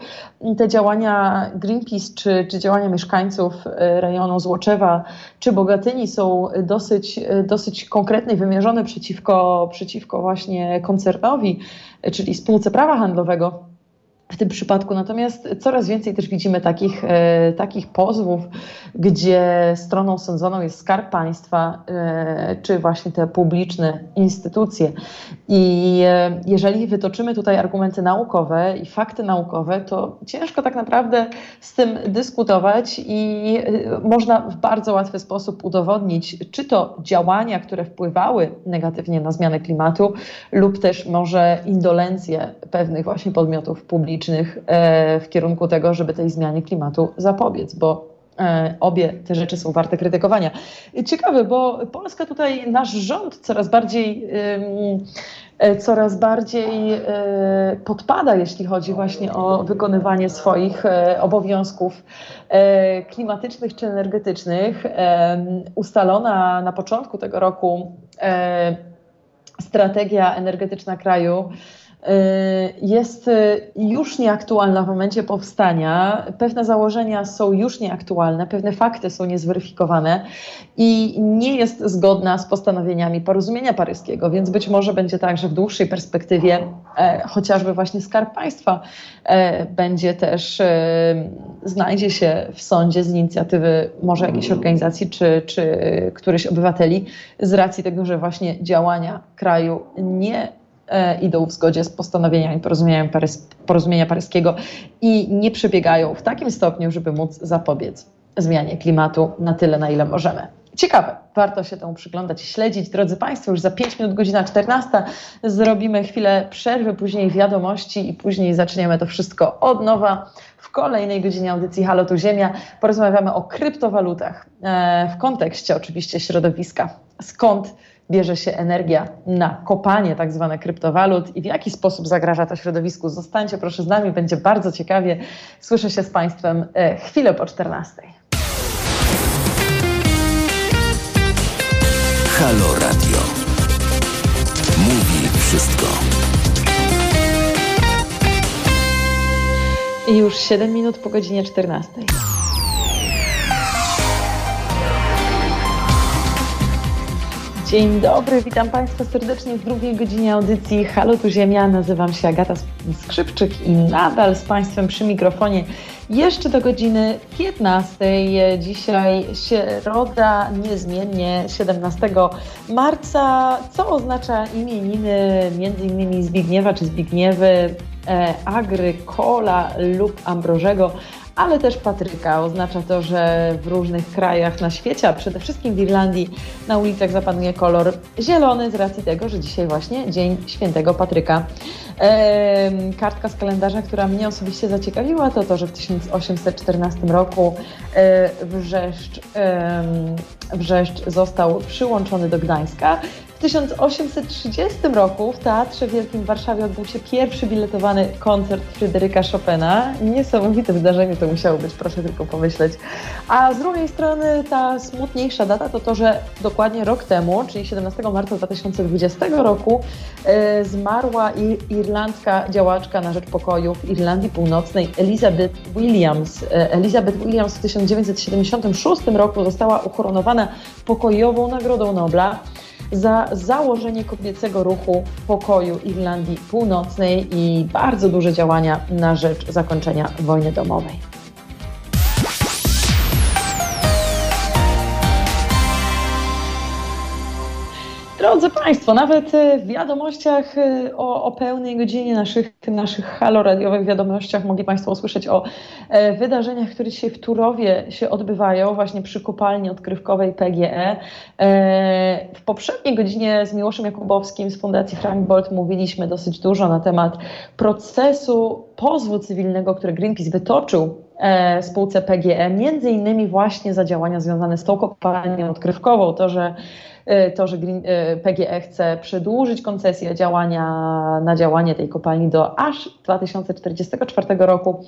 te działania Greenpeace czy, czy działania mieszkańców e, rejonu Złoczewa czy Bogatyni są dosyć, dosyć konkretne i wymierzone przeciwko, przeciwko właśnie koncernowi, czyli spółce prawa handlowego w tym przypadku. Natomiast coraz więcej też widzimy takich, e, takich pozwów, gdzie stroną sądzoną jest skarb państwa, e, czy właśnie te publiczne instytucje. I e, jeżeli wytoczymy tutaj argumenty naukowe i fakty naukowe, to ciężko tak naprawdę z tym dyskutować i można w bardzo łatwy sposób udowodnić, czy to działania, które wpływały negatywnie na zmianę klimatu, lub też może indolencję pewnych właśnie podmiotów publicznych publicznych e, w kierunku tego, żeby tej zmianie klimatu zapobiec, bo e, obie te rzeczy są warte krytykowania. Ciekawe, bo Polska tutaj, nasz rząd coraz bardziej e, coraz bardziej podpada, jeśli chodzi właśnie o wykonywanie swoich obowiązków klimatycznych czy energetycznych. Ustalona na początku tego roku strategia energetyczna kraju jest y, już nieaktualna w momencie powstania. Pewne założenia są już nieaktualne, pewne fakty są niezweryfikowane i nie jest zgodna z postanowieniami porozumienia paryskiego, więc być może będzie tak, że w dłuższej perspektywie e, chociażby właśnie Skarb Państwa e, będzie też, e, znajdzie się w sądzie z inicjatywy może jakiejś organizacji czy, czy któryś obywateli z racji tego, że właśnie działania kraju nie idą w zgodzie z postanowieniami porozumienia, parys porozumienia paryskiego i nie przebiegają w takim stopniu, żeby móc zapobiec zmianie klimatu na tyle, na ile możemy. Ciekawe, warto się temu przyglądać i śledzić. Drodzy Państwo, już za 5 minut, godzina 14, zrobimy chwilę przerwy, później wiadomości i później zaczniemy to wszystko od nowa. W kolejnej godzinie audycji Halo tu Ziemia porozmawiamy o kryptowalutach e, w kontekście oczywiście środowiska. Skąd bierze się energia na kopanie tak zwane kryptowalut i w jaki sposób zagraża to środowisku. Zostańcie proszę z nami, będzie bardzo ciekawie. Słyszę się z Państwem e, chwilę po 14. Halo Radio. Mówi wszystko. I już 7 minut po godzinie 14. Dzień dobry, witam Państwa serdecznie w drugiej godzinie audycji Halo tu Ziemia. Nazywam się Agata Skrzypczyk i nadal z Państwem przy mikrofonie jeszcze do godziny 15. Dzisiaj środa, niezmiennie 17 marca, co oznacza imieniny innymi Zbigniewa czy Zbigniewy, e, Agry, Kola lub Ambrożego ale też Patryka. Oznacza to, że w różnych krajach na świecie, a przede wszystkim w Irlandii, na ulicach zapanuje kolor zielony z racji tego, że dzisiaj właśnie Dzień Świętego Patryka. Ehm, kartka z kalendarza, która mnie osobiście zaciekawiła, to to, że w 1814 roku e, Wrzeszcz, e, Wrzeszcz został przyłączony do Gdańska. W 1830 roku w Teatrze Wielkim w Warszawie odbył się pierwszy biletowany koncert Fryderyka Chopina. Niesamowite wydarzenie to musiało być, proszę tylko pomyśleć. A z drugiej strony ta smutniejsza data to to, że dokładnie rok temu, czyli 17 marca 2020 roku, e, zmarła irlandzka działaczka na rzecz pokoju w Irlandii Północnej Elizabeth Williams. E, Elizabeth Williams w 1976 roku została ukoronowana pokojową Nagrodą Nobla za założenie kobiecego ruchu pokoju Irlandii Północnej i bardzo duże działania na rzecz zakończenia wojny domowej. Drodzy Państwo, nawet e, w wiadomościach e, o, o, pełnej godzinie naszych, naszych haloradiowych wiadomościach mogli Państwo usłyszeć o e, wydarzeniach, które dzisiaj w Turowie się odbywają, właśnie przy kopalni odkrywkowej PGE. W poprzedniej godzinie z Miłoszem Jakubowskim z Fundacji Frank Bolt mówiliśmy dosyć dużo na temat procesu pozwu cywilnego, który Greenpeace wytoczył spółce PGE, między innymi właśnie za działania związane z tą kopalnią odkrywkową, to, że to, że e, PGE chce przedłużyć koncesję działania na działanie tej kopalni do aż 2044 roku.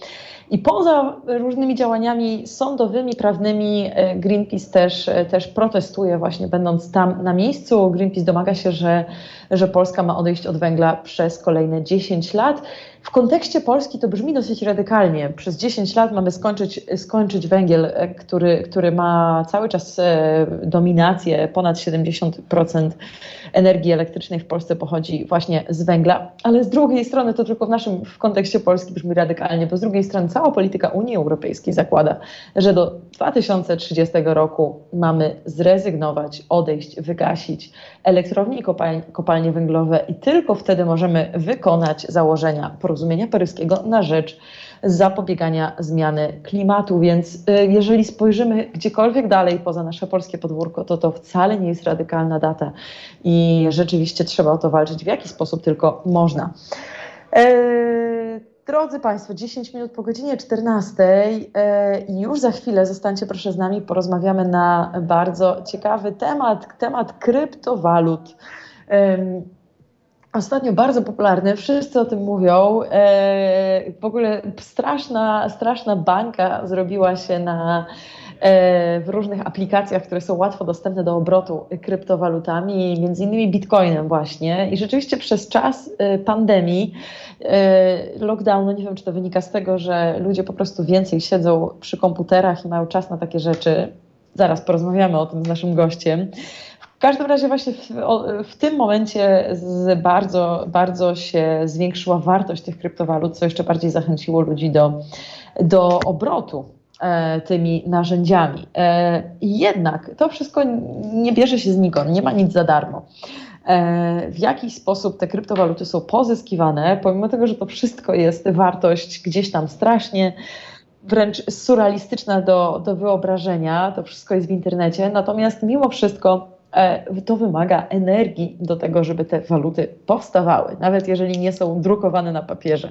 I poza różnymi działaniami sądowymi, prawnymi, e, Greenpeace też, też protestuje, właśnie będąc tam na miejscu. Greenpeace domaga się, że, że Polska ma odejść od węgla przez kolejne 10 lat. W kontekście Polski to brzmi dosyć radykalnie. Przez 10 lat mamy skończyć, skończyć węgiel, e, który, który ma cały czas e, dominację, ponad 70% energii elektrycznej w Polsce pochodzi właśnie z węgla, ale z drugiej strony to tylko w naszym w kontekście Polski brzmi radykalnie, bo z drugiej strony cała polityka Unii Europejskiej zakłada, że do 2030 roku mamy zrezygnować, odejść, wygasić elektrownie i kopalnie, węglowe i tylko wtedy możemy wykonać założenia porozumienia paryskiego na rzecz zapobiegania zmiany klimatu. Więc y, jeżeli spojrzymy gdziekolwiek dalej poza nasze polskie podwórko, to to wcale nie jest radykalna data i rzeczywiście trzeba o to walczyć w jaki sposób tylko można. E, drodzy Państwo, 10 minut po godzinie 14 e, i już za chwilę zostańcie proszę z nami, porozmawiamy na bardzo ciekawy temat, temat kryptowalut. Ostatnio bardzo popularny, wszyscy o tym mówią. E, w ogóle straszna, straszna bańka zrobiła się na, e, w różnych aplikacjach, które są łatwo dostępne do obrotu kryptowalutami, między innymi bitcoinem właśnie. I rzeczywiście przez czas e, pandemii, lockdownu, nie wiem czy to wynika z tego, że ludzie po prostu więcej siedzą przy komputerach i mają czas na takie rzeczy. Zaraz porozmawiamy o tym z naszym gościem. Każdym razie właśnie w, w, tym momencie z bardzo, bardzo się zwiększyła wartość tych kryptowalut, co jeszcze bardziej zachęciło ludzi do, do obrotu e, tymi narzędziami. E, jednak to wszystko nie bierze się znikąd, nie ma nic za darmo. E, w jaki sposób te kryptowaluty są pozyskiwane, pomimo tego, że to wszystko jest wartość gdzieś tam strasznie wręcz surrealistyczna do, do wyobrażenia, to wszystko jest w internecie, natomiast mimo wszystko to wymaga energii do tego, żeby te waluty powstawały, nawet jeżeli nie są drukowane na papierze.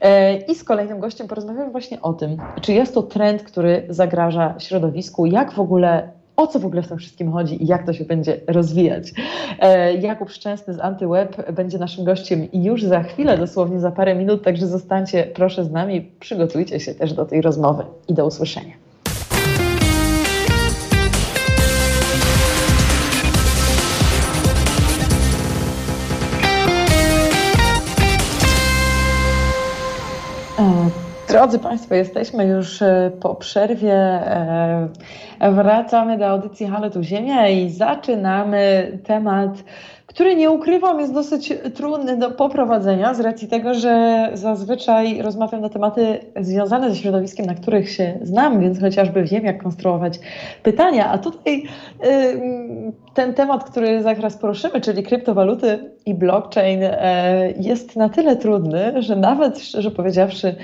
E, I z kolejnym gościem porozmawiamy właśnie o tym, czy jest to trend, który zagraża środowisku, jak w ogóle o co w ogóle w tym wszystkim chodzi i jak to się będzie rozwijać. E, Jakub Szczęsny z AntyWeb będzie naszym gościem już za chwilę, dosłownie za parę minut, także zostańcie proszę z nami, przygotujcie się też do tej rozmowy i do usłyszenia. Drodzy Państwo, jesteśmy już e, po przerwie. E, wracamy do audycji Halo tu Ziemia i zaczynamy temat, który nie ukrywam jest dosyć trudny do poprowadzenia z racji tego, że zazwyczaj rozmawiam na tematy związane ze środowiskiem, na których się znam, więc chociażby wiem, jak konstruować pytania. A tutaj ten temat, który zaraz poruszymy, czyli kryptowaluty i blockchain, e, jest na tyle trudny, że nawet szczerze powiedziawszy,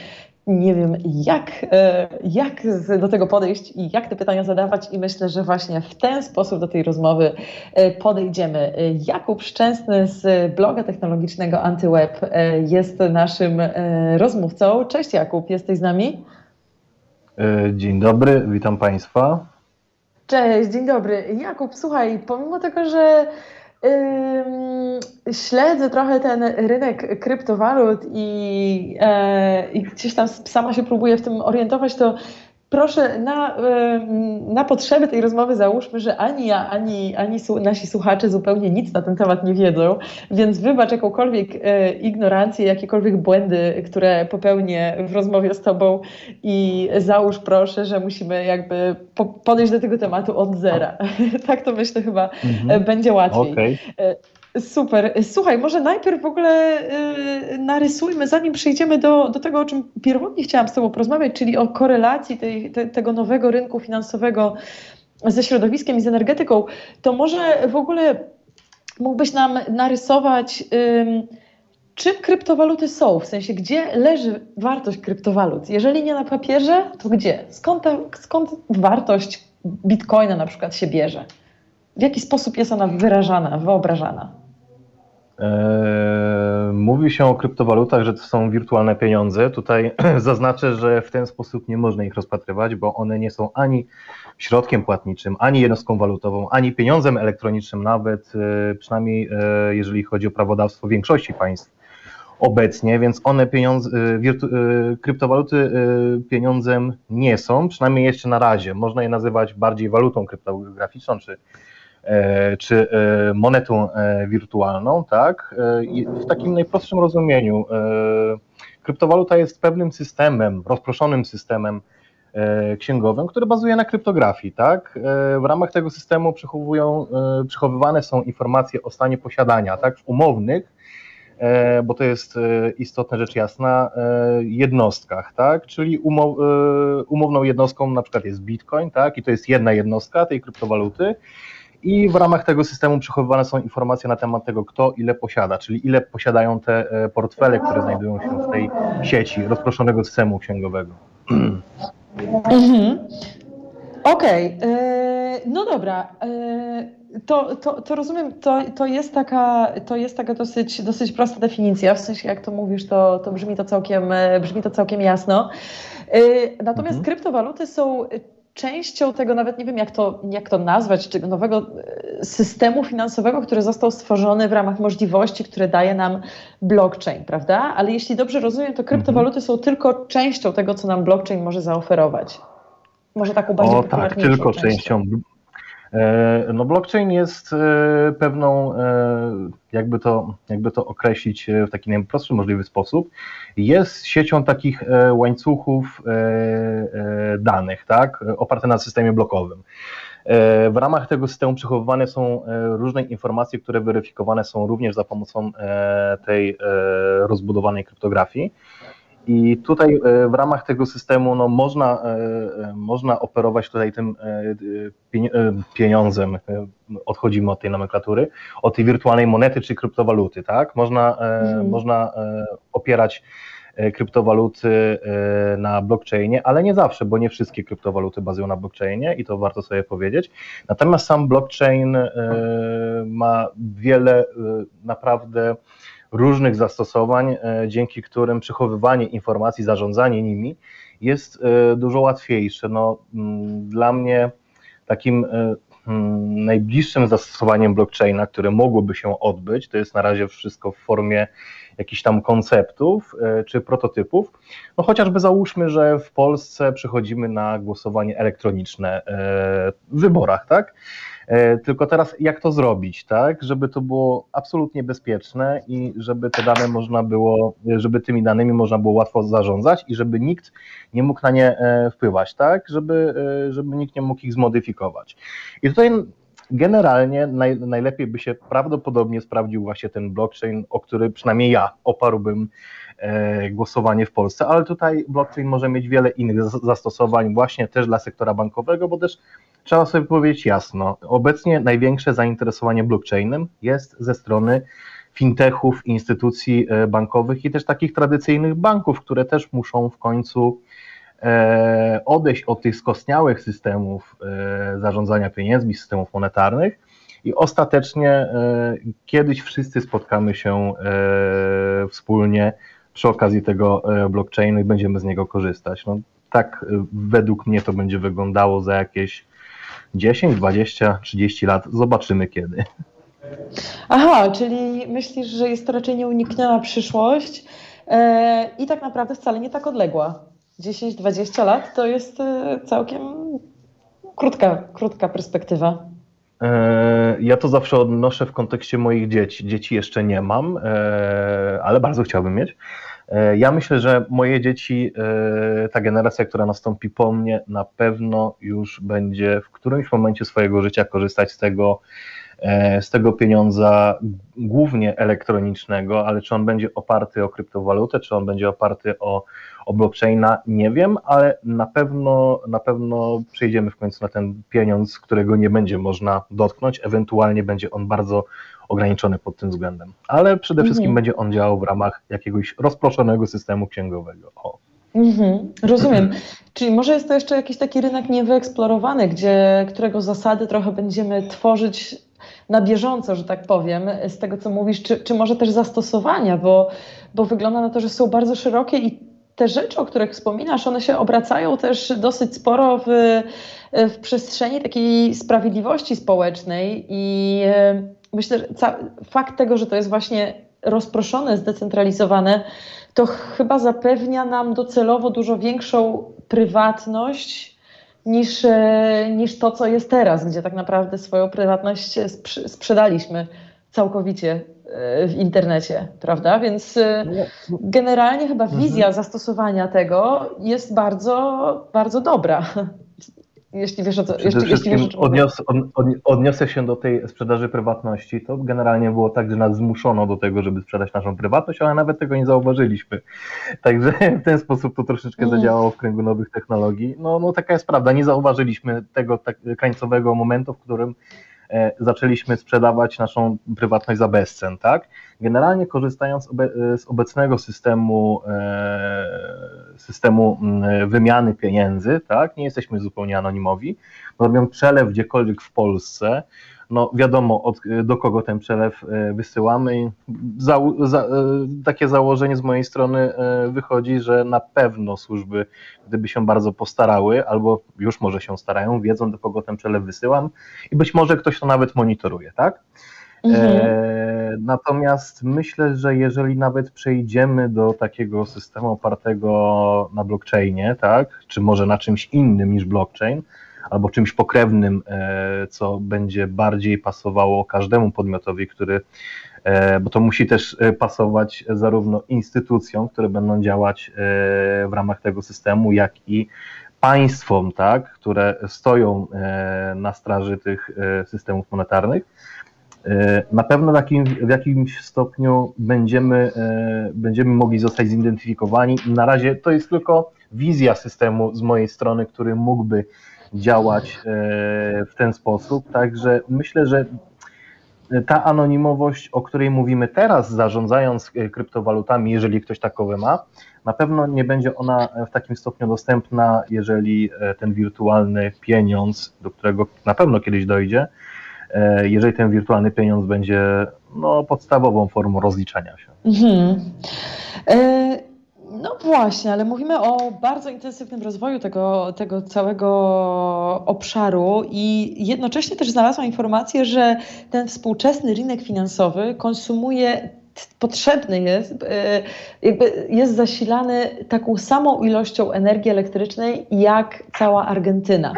nie wiem, jak, e, jak do tego podejść i jak te pytania zadawać, i myślę, że właśnie w ten sposób do tej rozmowy e, podejdziemy. E, Jakub Szczęsny z bloga technologicznego Antyweb jest naszym rozmówcą. Cześć Jakub, jesteś z nami? Dzień dobry, witam Państwa. Cześć, dzień dobry. Jakub, słuchaj, pomimo tego, że Śledzę trochę ten rynek kryptowalut i, e, i, gdzieś tam sama się próbuję w tym orientować, to proszę, na, na potrzeby tej rozmowy załóżmy, że ani ja, ani, ani nasi słuchacze zupełnie nic na ten temat nie wiedzą, więc wybacz jakąkolwiek e, ignorancję, jakiekolwiek błędy, które popełnię w rozmowie z Tobą i załóż proszę, że musimy jakby podejść do tego tematu od zera. tak to myślę chyba mhm. będzie łatwiej. Okay. Super. Słuchaj, może najpierw w ogóle yy, narysujmy, zanim przejdziemy do, do tego, o czym pierwotnie chciałam z Tobą porozmawiać, czyli o korelacji tej, te, tego nowego rynku finansowego ze środowiskiem i z energetyką, to może w ogóle mógłbyś nam narysować, yy, czym kryptowaluty są, w sensie gdzie leży wartość kryptowalut? Jeżeli nie na papierze, to gdzie? Skąd, ta, skąd wartość bitcoina na przykład się bierze? W jaki sposób jest ona wyrażana, wyobrażana? Eee, mówi się o kryptowalutach, że to są wirtualne pieniądze. Tutaj zaznaczę, że w ten sposób nie można ich rozpatrywać, bo one nie są ani środkiem płatniczym, ani jednostką walutową, ani pieniądzem elektronicznym, nawet e, przynajmniej e, jeżeli chodzi o prawodawstwo większości państw obecnie, więc one pieniądze, e, kryptowaluty pieniądzem nie są, przynajmniej jeszcze na razie. Można je nazywać bardziej walutą kryptograficzną czy E, czy e, monetą e, wirtualną, tak? W takim najprostszym rozumieniu kryptowaluta jest pewnym systemem, rozproszonym systemem księgowym, który bazuje na kryptografii, tak? W ramach tego systemu przechowują, przechowywane są informacje o stanie posiadania, tak? Umownych, bo to jest istotna rzecz jasna, jednostkach, tak? Czyli umow, umowną jednostką na przykład jest Bitcoin, tak? I to jest jedna jednostka tej kryptowaluty i w ramach tego systemu przechowywane są informacje na temat tego, kto ile posiada, czyli ile posiadają te e, portfele, które znajdują się w tej sieci rozproszonego systemu księgowego. Mhm. Okej, okay. E, no dobra. E, to, to, to rozumiem, to, to, jest taka, to jest taka dosyć, dosyć prosta definicja, w sensie jak to mówisz, to, to, brzmi, to, całkiem, brzmi to całkiem jasno. Natomiast mhm. kryptowaluty są częścią tego, nawet nie wiem jak to, jak to nazwać, tego nowego e, systemu finansowego, który został stworzony w ramach możliwości, które daje nam blockchain, prawda? Ale jeśli dobrze rozumiem, to kryptowaluty są tylko częścią tego, co nam blockchain może zaoferować. Może taką bardziej O tak, tylko częścią. częścią. E, no blockchain jest e, pewną, e, jakby to, jakby to określić w taki najprostszy możliwy sposób, jest siecią takich łańcuchów danych, tak, oparte na systemie blokowym. W ramach tego systemu przechowywane są różne informacje, które weryfikowane są również za pomocą tej rozbudowanej kryptografii. I tutaj e, w ramach tego systemu no, można, e, e, można operować tutaj tym pieniądzem, odchodzimy od tej nomenklatury, od tej wirtualnej monety czy kryptowaluty, tak? Można, mhm. można opierać kryptowaluty na blockchainie, ale nie zawsze, bo nie wszystkie kryptowaluty bazują na blockchainie i to warto sobie powiedzieć. Natomiast sam blockchain ma wiele naprawdę różnych zastosowań, e, dzięki którym przechowywanie informacji, zarządzanie nimi jest e, dużo łatwiejsze. No, mm, dla mnie takim e, mm, najbliższym zastosowaniem blockchaina, które mogłoby się odbyć, to jest na razie wszystko w formie jakichś tam konceptów czy prototypów. No chociażby załóżmy, że w Polsce przechodzimy na głosowanie elektroniczne w wyborach, tak? E, tylko teraz jak to zrobić, tak, żeby to było absolutnie bezpieczne i żeby te dane można było, żeby tymi danymi można było łatwo zarządzać i żeby nikt nie mógł na nie e, wpływać, tak, żeby, e, żeby nikt nie mógł ich zmodyfikować. I tutaj generalnie naj, najlepiej by się prawdopodobnie sprawdził właśnie ten blockchain, o który przynajmniej ja oparłbym głosowanie w Polsce, ale tutaj blockchain może mieć wiele innych zastosowań właśnie też dla sektora bankowego, bo też trzeba sobie powiedzieć jasno, obecnie największe zainteresowanie blockchainem jest ze strony fintechów, instytucji e, bankowych i też takich tradycyjnych banków, które też muszą w końcu e, odejść od tych skostniałych systemów e, zarządzania pieniędzmi, systemów monetarnych i ostatecznie kiedyś wszyscy spotkamy się wspólnie przy okazji tego blockchainu i będziemy z niego korzystać. No, tak według mnie to będzie wyglądało za jakieś 10, 20, 30 lat. Zobaczymy kiedy. Aha, czyli myślisz, że jest to raczej nieunikniona przyszłość e, i tak naprawdę wcale nie tak odległa. 10-20 lat to jest e, całkiem krótka, krótka perspektywa. E, ja to zawsze odnoszę w kontekście moich dzieci. Dzieci jeszcze nie mam, ale bardzo chciałbym mieć. E, ja myślę, że moje dzieci, e, ta generacja, która nastąpi po mnie, na pewno już będzie w którymś momencie swojego życia korzystać z tego, e, z tego pieniądza głównie elektronicznego, ale czy on będzie oparty o kryptowalutę, czy on będzie oparty o, o blockchaina, nie wiem, ale na pewno, na pewno przejdziemy w końcu na ten pieniądz, którego nie będzie można dotknąć, ewentualnie będzie on bardzo ograniczony pod tym względem. Ale przede wszystkim mhm. będzie on działał w ramach jakiegoś rozproszonego systemu księgowego. O. Mhm, rozumiem. Czyli może jest to jeszcze jakiś taki rynek niewyeksplorowany, gdzie, którego zasady trochę będziemy tworzyć na bieżąco, że tak powiem, z tego co mówisz, czy, czy może też zastosowania, bo, bo wygląda na to, że są bardzo szerokie i te rzeczy, o których wspominasz, one się obracają też dosyć sporo w, w przestrzeni takiej sprawiedliwości społecznej i myślę, że fakt tego, że to jest właśnie rozproszone, zdecentralizowane, to chyba zapewnia nam docelowo dużo większą prywatność niż, e, niż to, co jest teraz, gdzie tak naprawdę swoją prywatność sprzedaliśmy całkowicie e, w internecie, prawda? Więc e, generalnie chyba wizja mhm. zastosowania tego jest bardzo, bardzo dobra. Jeśli wiesz o co, Przede jeśli, jeśli wiesz, o odnios, od, odniosę się do tej sprzedaży prywatności. To generalnie było tak, że nas zmuszono do tego, żeby sprzedać naszą prywatność, ale nawet tego nie zauważyliśmy. Także w ten sposób to troszeczkę mm. zadziałało w kręgu nowych technologii. No, no taka jest prawda, nie zauważyliśmy tego tak, krańcowego momentu, w którym zaczęliśmy sprzedawać naszą prywatność za bezcen, tak? Generalnie korzystając z obecnego systemu, e, systemu wymiany pieniędzy, tak? Nie jesteśmy zupełnie anonimowi, robią przelew gdziekolwiek w Polsce, no wiadomo od, do kogo ten przelew e, wysyłamy. Za, za, e, takie założenie z mojej strony e, wychodzi, że na pewno służby, gdyby się bardzo postarały, albo już może się starają, wiedzą do kogo ten przelew wysyłam i być może ktoś to nawet monitoruje, tak? Mhm. E, natomiast myślę, że jeżeli nawet przejdziemy do takiego systemu opartego na blockchainie, tak, czy może na czymś innym niż blockchain, albo czymś pokrewnym, e, co będzie bardziej pasowało każdemu podmiotowi, który, e, bo to musi też e, pasować zarówno instytucjom, które będą działać w ramach tego systemu, jak i państwom, tak, które stoją na straży tych systemów monetarnych. Na pewno w, w jakimś stopniu będziemy, będziemy mogli zostać zidentyfikowani. Na razie to jest tylko wizja systemu z mojej strony, który mógłby działać e, w ten sposób. Także myślę, że ta anonimowość, o której mówimy teraz, zarządzając e, kryptowalutami, jeżeli ktoś takowe ma, na pewno nie będzie ona w takim stopniu dostępna, jeżeli e, ten wirtualny pieniądz, do którego na pewno kiedyś dojdzie, jeżeli ten wirtualny pieniądz będzie no, podstawową formą rozliczania się. Mhm. No właśnie, ale mówimy o bardzo intensywnym rozwoju tego, tego całego obszaru i jednocześnie też znalazłam informację, że ten współczesny rynek finansowy konsumuje potrzebny jest, jakby jest zasilany taką samą ilością energii elektrycznej jak cała Argentyna.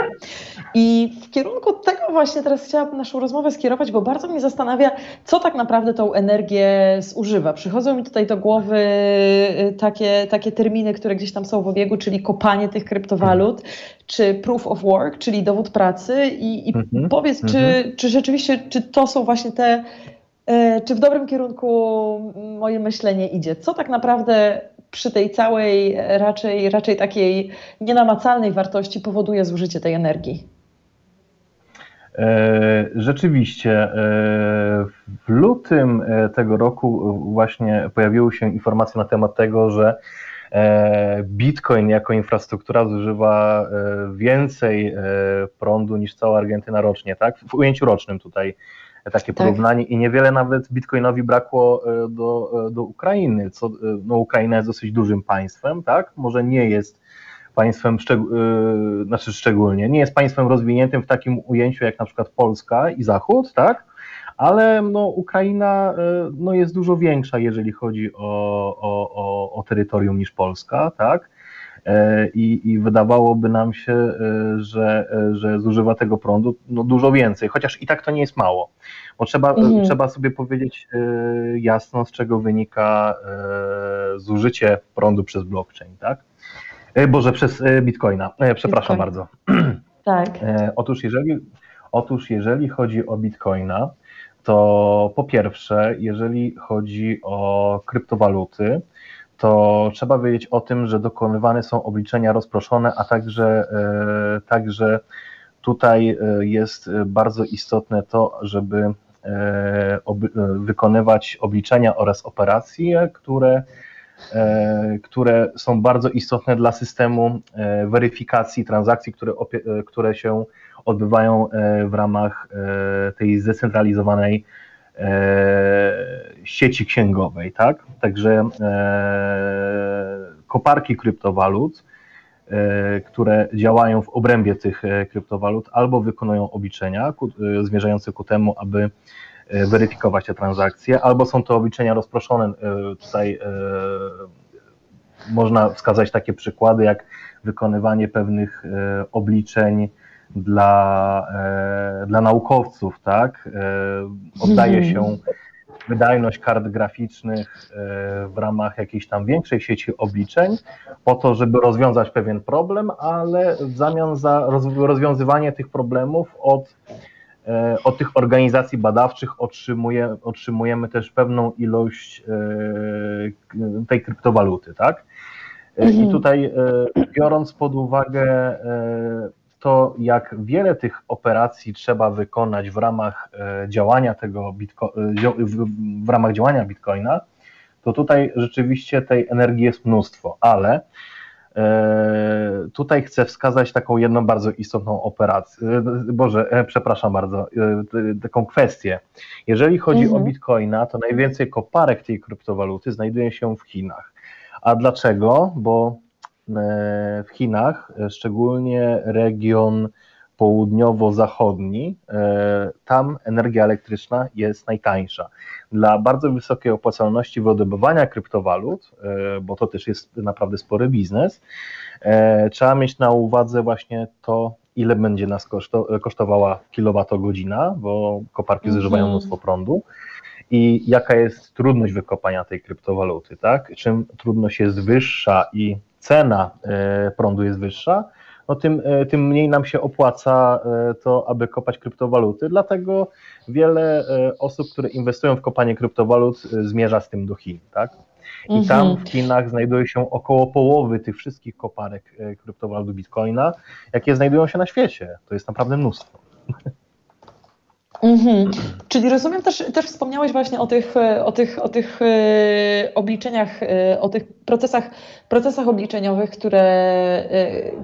I w kierunku tego właśnie teraz chciałabym naszą rozmowę skierować, bo bardzo mnie zastanawia, co tak naprawdę tą energię zużywa. Przychodzą mi tutaj do głowy y, takie, takie terminy, które gdzieś tam są w obiegu, czyli kopanie tych kryptowalut, czy proof of work, czyli dowód pracy. I, i mhm. powiedz, czy, mhm. czy rzeczywiście, czy to są właśnie te czy w dobrym kierunku moje myślenie idzie? Co tak naprawdę przy tej całej raczej, raczej takiej nienamacalnej wartości powoduje zużycie tej energii? E, rzeczywiście, e, w lutym e, tego roku właśnie pojawiły się informacje na temat tego, że Bitcoin jako infrastruktura zużywa więcej prądu niż cała Argentyna rocznie, tak? W ujęciu rocznym tutaj takie tak. porównanie tak. i niewiele nawet Bitcoinowi brakło do, do Ukrainy, co no Ukraina jest dosyć dużym państwem, tak? Może nie jest państwem, yy, znaczy szczególnie, nie jest państwem rozwiniętym w takim ujęciu jak na przykład Polska i Zachód, tak? Ale no, Ukraina yy, no, jest dużo większa, jeżeli chodzi o, o, o, o terytorium niż Polska, tak? Yy, I, I, wydawałoby nam się, yy, że, że zużywa tego prądu no, dużo więcej, chociaż i tak to nie jest mało, bo trzeba, mhm. trzeba sobie powiedzieć jasno, z czego wynika zużycie prądu przez blockchain. Tak? E, Boże, przez e, Bitcoina. E, przepraszam Bitcoin. bardzo. Tak. Otóż jeżeli, otóż jeżeli chodzi o Bitcoina, to po pierwsze, jeżeli chodzi o kryptowaluty, to trzeba wiedzieć o tym, że dokonywane są obliczenia rozproszone, a także, także tutaj jest bardzo istotne to, żeby wykonywać obliczenia oraz operacje, które E, które są bardzo istotne dla systemu e, weryfikacji transakcji, które, e, które się odbywają w ramach tej zdecentralizowanej sieci księgowej, tak? Także koparki kryptowalut, które działają w obrębie tych kryptowalut, albo wykonują obliczenia zmierzające ku temu, aby E, weryfikować te transakcje, albo są to obliczenia rozproszone. E, tutaj e, można wskazać takie przykłady, jak wykonywanie pewnych obliczeń dla, dla naukowców, tak? Oddaje mhm. się wydajność kart graficznych w ramach jakiejś tam większej sieci obliczeń, po to, żeby rozwiązać pewien problem, ale w zamian za rozwiązywanie tych problemów od E, od tych organizacji badawczych otrzymuje, otrzymujemy też pewną ilość e, tej kryptowaluty, tak? E, mhm. I tutaj biorąc pod uwagę to, jak wiele tych operacji trzeba wykonać w ramach działania tego Bitco w ramach działania Bitcoina, to tutaj rzeczywiście tej energii jest mnóstwo, ale E, tutaj chcę wskazać taką jedną bardzo istotną operację, e, Boże, e, przepraszam bardzo, taką kwestię. Jeżeli chodzi mhm. o Bitcoina, to najwięcej koparek tej kryptowaluty znajduje się w Chinach. A dlaczego? Bo w Chinach, szczególnie region południowo-zachodni, e, tam energia elektryczna jest najtańsza. Dla bardzo wysokiej opłacalności wydobywania kryptowalut, e, bo to też jest naprawdę spory biznes, e, trzeba mieć na uwadze właśnie to, ile będzie nas kosztowała kilowatogodzina, bo koparki mhm. zużywają mnóstwo prądu i jaka jest trudność wykopania tej kryptowaluty, tak? Czym trudność jest wyższa i cena prądu jest wyższa, no tym, e, tym mniej nam się opłaca e, to, aby kopać kryptowaluty. Dlatego wiele e, osób, które inwestują w kopanie kryptowalut, zmierza z tym do Chin. Tak? I mhm. tam w Chinach znajduje się około połowy tych wszystkich koparek kryptowalut Bitcoina, jakie znajdują się na świecie. To jest naprawdę mnóstwo. Mhm. Czyli rozumiem też, też wspomniałeś właśnie o tych, e, o tych, o tych e, obliczeniach, e, o tych procesach, procesach obliczeniowych, które,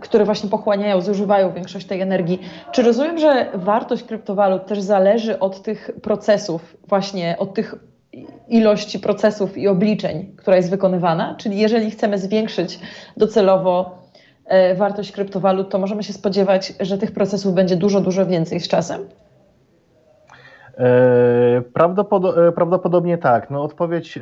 które właśnie pochłaniają, zużywają większość tej energii. Czy rozumiem, że wartość kryptowalut też zależy od tych procesów, właśnie od tych ilości procesów i obliczeń, która jest wykonywana? Czyli jeżeli chcemy zwiększyć docelowo wartość kryptowalut, to możemy się spodziewać, że tych procesów będzie dużo, dużo więcej z czasem? Prawdopodobnie tak. No, odpowiedź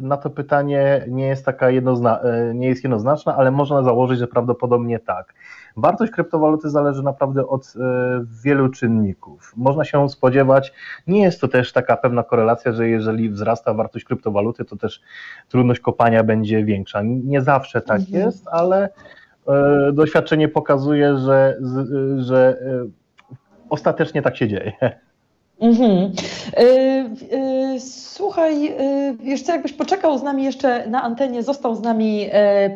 na to pytanie nie jest taka jednozna, nie jest jednoznaczna, ale można założyć, że prawdopodobnie tak. Wartość kryptowaluty zależy naprawdę od e, wielu czynników. Można się spodziewać, nie jest to też taka pewna korelacja, że jeżeli wzrasta wartość kryptowaluty, to też trudność kopania będzie większa. Nie zawsze tak mhm. jest, ale e, doświadczenie pokazuje, że, że e, ostatecznie tak się dzieje. Mhm. Słuchaj, wiesz co, jakbyś poczekał z nami jeszcze na antenie, został z nami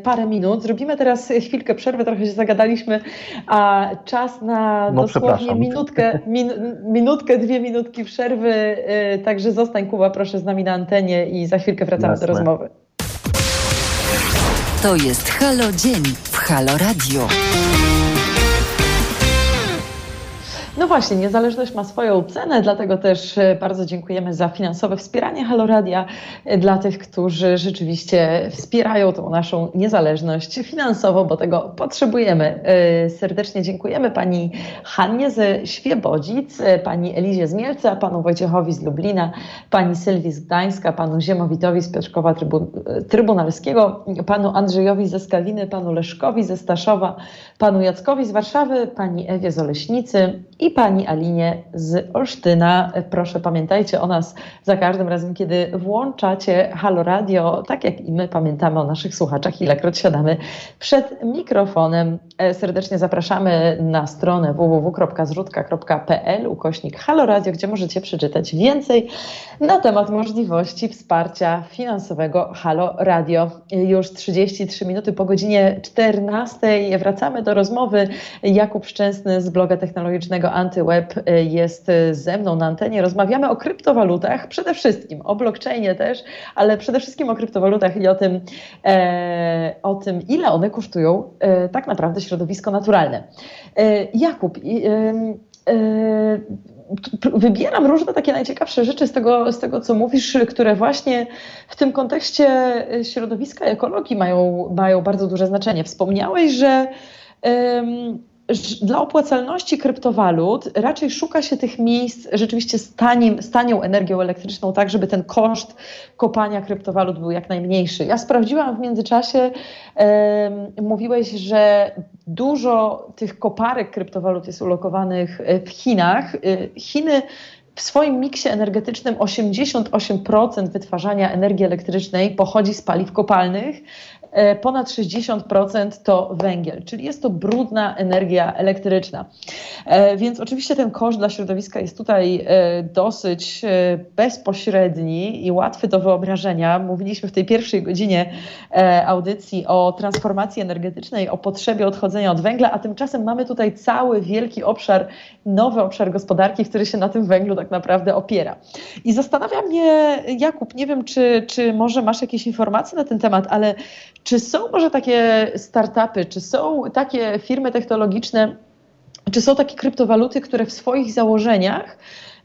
parę minut. Zrobimy teraz chwilkę przerwy, trochę się zagadaliśmy, a czas na no, dosłownie minutkę, min, minutkę, dwie minutki przerwy. Także zostań, Kuba, proszę z nami na antenie i za chwilkę wracamy Jasne. do rozmowy. To jest Halo Dzień w Halo Radio. No właśnie, niezależność ma swoją cenę, dlatego też e, bardzo dziękujemy za finansowe wspieranie Haloradia e, dla tych, którzy rzeczywiście wspierają tą naszą niezależność finansowo, bo tego potrzebujemy. E, serdecznie dziękujemy pani Hannie ze Świebodzic, pani Elizie z Mielca, panu Wojciechowi z Lublina, pani Sylwii z Gdańska, panu Ziemowitowi z Piotrkowa Trybunalskiego, panu Andrzejowi ze Skawiny, panu Leszkowi ze Staszowa, panu Jackowi z Warszawy, pani Ewie z Oleśnicy i pani Alinie z Olsztyna. Proszę pamiętajcie o nas za każdym razem, kiedy włączacie Halo Radio, tak jak i my pamiętamy o naszych słuchaczach, ilekroć siadamy przed mikrofonem. E, serdecznie zapraszamy na stronę www.zrzutka.pl ukośnik Halo Radio, gdzie możecie przeczytać więcej na temat możliwości wsparcia finansowego Halo Radio. Już 33 minuty po godzinie 14 wracamy do rozmowy. Jakub Szczęsny z bloga technologicznego Antyweb jest ze mną na antenie. Rozmawiamy o kryptowalutach, przede wszystkim o blockchainie też, ale przede wszystkim o kryptowalutach i o tym, e, o tym ile one kosztują e, tak naprawdę środowisko naturalne. E, Jakub, e, wybieram różne takie najciekawsze rzeczy z tego, z tego, co mówisz, które właśnie w tym kontekście środowiska ekologii mają, mają bardzo duże znaczenie. Wspomniałeś, że dla opłacalności kryptowalut raczej szuka się tych miejsc rzeczywiście z, tanim, z tanią energią elektryczną, tak żeby ten koszt kopania kryptowalut był jak najmniejszy. Ja sprawdziłam w międzyczasie, e, mówiłeś, że dużo tych koparek kryptowalut jest ulokowanych w Chinach. E, Chiny w swoim miksie energetycznym 88% wytwarzania energii elektrycznej pochodzi z paliw kopalnych, E, ponad 60% to węgiel, czyli jest to brudna energia elektryczna. E, więc oczywiście ten koszt dla środowiska jest tutaj e, dosyć bezpośredni i łatwy do wyobrażenia. Mówiliśmy w tej pierwszej godzinie audycji o transformacji energetycznej, o potrzebie odchodzenia od węgla, a tymczasem mamy tutaj cały wielki obszar, nowy obszar gospodarki, który się na tym węglu tak naprawdę opiera. I zastanawia mnie, Jakub, nie wiem, czy, czy może masz jakieś informacje na ten temat, ale czy są może takie startupy, czy są takie firmy technologiczne, czy są takie kryptowaluty, które w swoich założeniach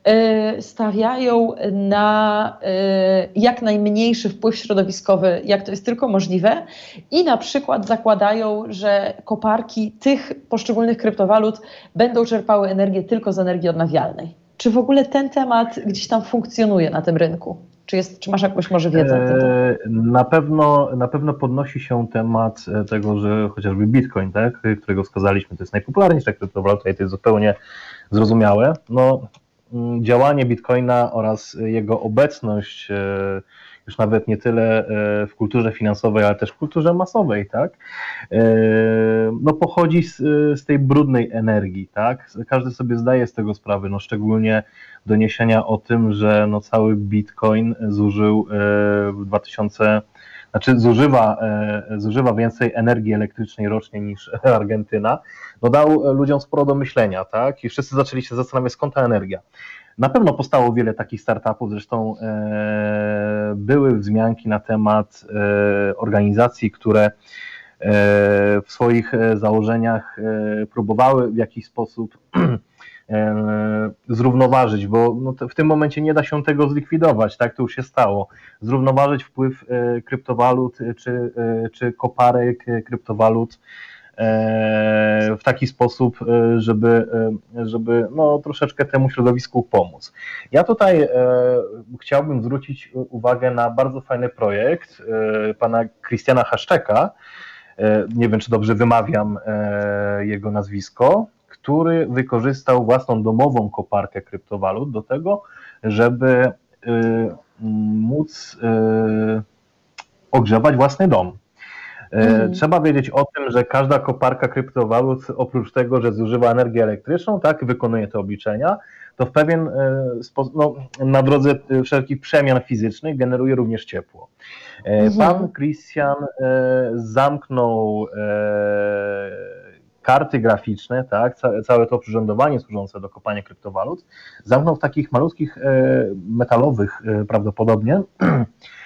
e, stawiają na e, jak najmniejszy wpływ środowiskowy, jak to jest tylko możliwe, i na przykład zakładają, że koparki tych poszczególnych kryptowalut będą czerpały energię tylko z energii odnawialnej. Czy w ogóle ten temat gdzieś tam funkcjonuje na tym rynku? Czy, jest, czy masz jakąś może wiedzę? E, na pewno, na pewno podnosi się temat e, tego, że chociażby Bitcoin, tak, którego wskazaliśmy, to jest najpopularniejsza kryptowaluta i to jest zupełnie zrozumiałe. No, mm, działanie Bitcoina oraz jego obecność e, już nawet nie tyle w kulturze finansowej, ale też w kulturze masowej, tak? No pochodzi z, z tej brudnej energii, tak? Każdy sobie zdaje z tego sprawę, no szczególnie doniesienia o tym, że no cały Bitcoin zużył e, w 2000 znaczy zużywa, e, zużywa więcej energii elektrycznej rocznie niż Argentyna, no dał ludziom sporo do myślenia, tak? I wszyscy zaczęli się zastanawiać, skąd ta energia. Na pewno powstało wiele takich startupów, zresztą e, były wzmianki na temat e, organizacji, które e, w swoich założeniach próbowały w jakiś sposób zrównoważyć, bo no w tym momencie nie da się tego zlikwidować, tak to już się stało. Zrównoważyć wpływ kryptowalut czy, czy koparek kryptowalut w taki sposób, żeby, żeby no, troszeczkę temu środowisku pomóc. Ja tutaj chciałbym zwrócić uwagę na bardzo fajny projekt pana Christiana Haszczeka, nie wiem czy dobrze wymawiam jego nazwisko, który wykorzystał własną domową koparkę kryptowalut do tego, żeby móc ogrzewać własny dom. Mm. Trzeba wiedzieć o tym, że każda koparka kryptowalut, oprócz tego, że zużywa energię elektryczną, tak, wykonuje te obliczenia, to w pewien e, sposób, no, na drodze e, wszelkich przemian fizycznych generuje również ciepło. Mm. Pan Christian zamknął karty graficzne, tak, całe to przyrządowanie służące do kopania kryptowalut, zamknął w takich malutkich metalowych prawdopodobnie E,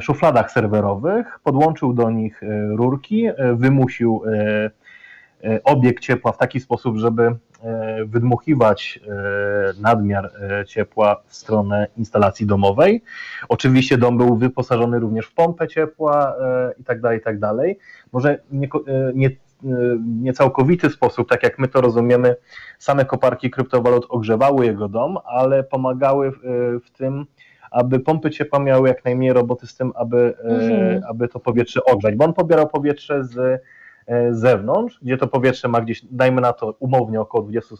szufladach serwerowych, podłączył do nich e, rurki, e, wymusił obieg ciepła w taki sposób, żeby wydmuchiwać nadmiar ciepła w stronę instalacji domowej. Oczywiście dom był wyposażony również w pompę ciepła i tak dalej, i tak dalej. Może nie, nie, nie całkowity sposób, tak jak my to rozumiemy, same koparki kryptowalut ogrzewały jego dom, ale pomagały w tym aby pompy ciepła miały jak najmniej roboty z tym, aby, e, mhm. aby to powietrze ogrzać, bo on pobierał powietrze z e, zewnątrz, gdzie to powietrze ma gdzieś, dajmy na to umownie około 20, e,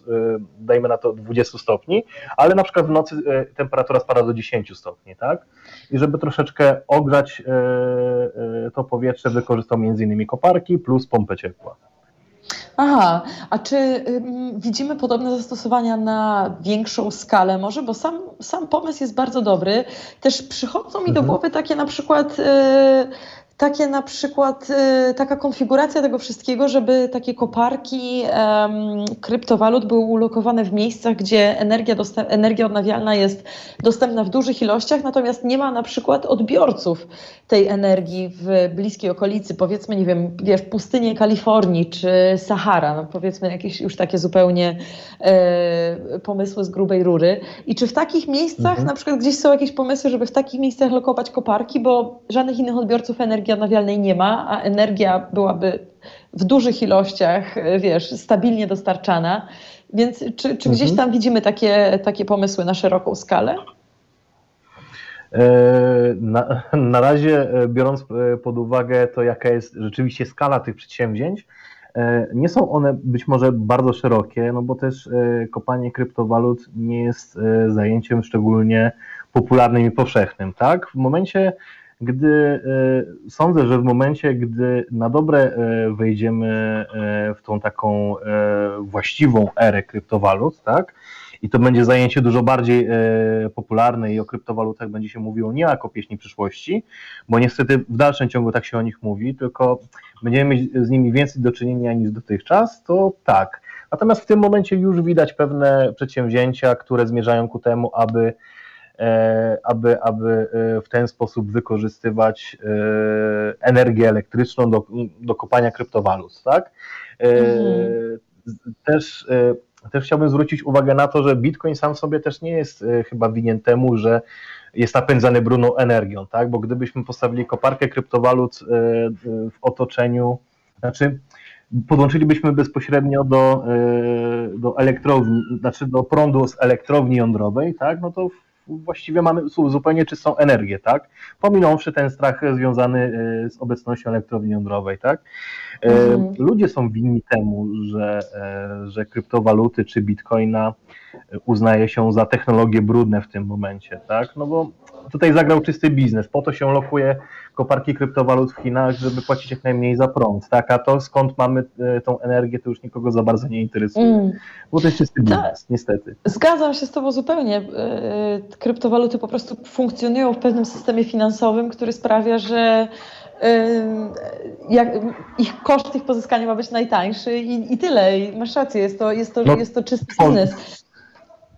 dajmy na to 20 stopni, ale na przykład w nocy temperatura spada do 10 stopni, tak? I żeby troszeczkę ogrzać to powietrze, wykorzystał między innymi koparki plus pompę ciepła. Aha, a czy widzimy podobne zastosowania na większą skalę może? Bo sam, sam pomysł jest bardzo dobry. Też przychodzą mi do mhm. głowy takie na przykład y, takie na przykład y, taka konfiguracja tego wszystkiego, żeby takie koparki kryptowalut były ulokowane w miejscach, gdzie energia, energia odnawialna jest dostępna w dużych ilościach, natomiast nie ma na przykład odbiorców tej energii w bliskiej okolicy, powiedzmy, nie wiem, wiesz, pustynie Kalifornii czy Sahara, no powiedzmy jakieś już takie zupełnie e, pomysły z grubej rury. I czy w takich miejscach, mhm. na przykład gdzieś są jakieś pomysły, żeby w takich miejscach lokować koparki, bo żadnych innych odbiorców energii energii odnawialnej nie ma, a energia byłaby w dużych ilościach, wiesz, stabilnie dostarczana. Więc czy, czy gdzieś mhm. tam widzimy takie, takie pomysły na szeroką skalę? E, na, na razie, e, biorąc e, pod uwagę to, jaka jest rzeczywiście skala tych przedsięwzięć, nie są one być może bardzo szerokie, no bo też kopanie kryptowalut nie jest zajęciem szczególnie popularnym i powszechnym, tak? W momencie, gdy e, sądzę, że w momencie, gdy na dobre e, wejdziemy e, w tą taką właściwą erę kryptowalut, tak? I to będzie zajęcie dużo bardziej popularne i o kryptowalutach będzie się mówiło nie jako pieśni przyszłości, bo niestety w dalszym ciągu tak się o nich mówi, tylko będziemy mieć z nimi więcej do czynienia niż dotychczas, to tak. Natomiast w tym momencie już widać pewne przedsięwzięcia, które zmierzają ku temu, aby aby, aby e, w ten sposób wykorzystywać e, energię elektryczną do, do kopania kryptowalut. Tak? Mhm. Też, też chciałbym zwrócić uwagę na to, że Bitcoin sam sobie też nie jest chyba winien temu, że jest napędzany brudną energią, tak? bo gdybyśmy postawili koparkę kryptowalut w otoczeniu, znaczy podłączylibyśmy bezpośrednio do, do elektrowni, znaczy do prądu z elektrowni jądrowej, tak? no to właściwie mamy zupełnie czystą energię, tak? Pominąwszy ten strach związany e, z obecnością elektrowni jądrowej, tak? Mm. Ludzie są winni temu, że, e, że kryptowaluty czy bitcoina uznaje się za technologie brudne w tym momencie, tak? No bo tutaj zagrał czysty biznes, po to się lokuje koparki kryptowalut w Chinach, żeby płacić jak najmniej za prąd, tak? A to skąd mamy e, tą energię, to już nikogo za bardzo nie interesuje, mm. bo to jest czysty biznes, niestety. Zgadzam się z Tobą zupełnie. E, kryptowaluty po prostu funkcjonują w pewnym systemie finansowym, który sprawia, że e, jak, ich koszt ich pozyskania ma być najtańszy i, i tyle. I masz rację, jest to, jest to, no, jest to czysty biznes.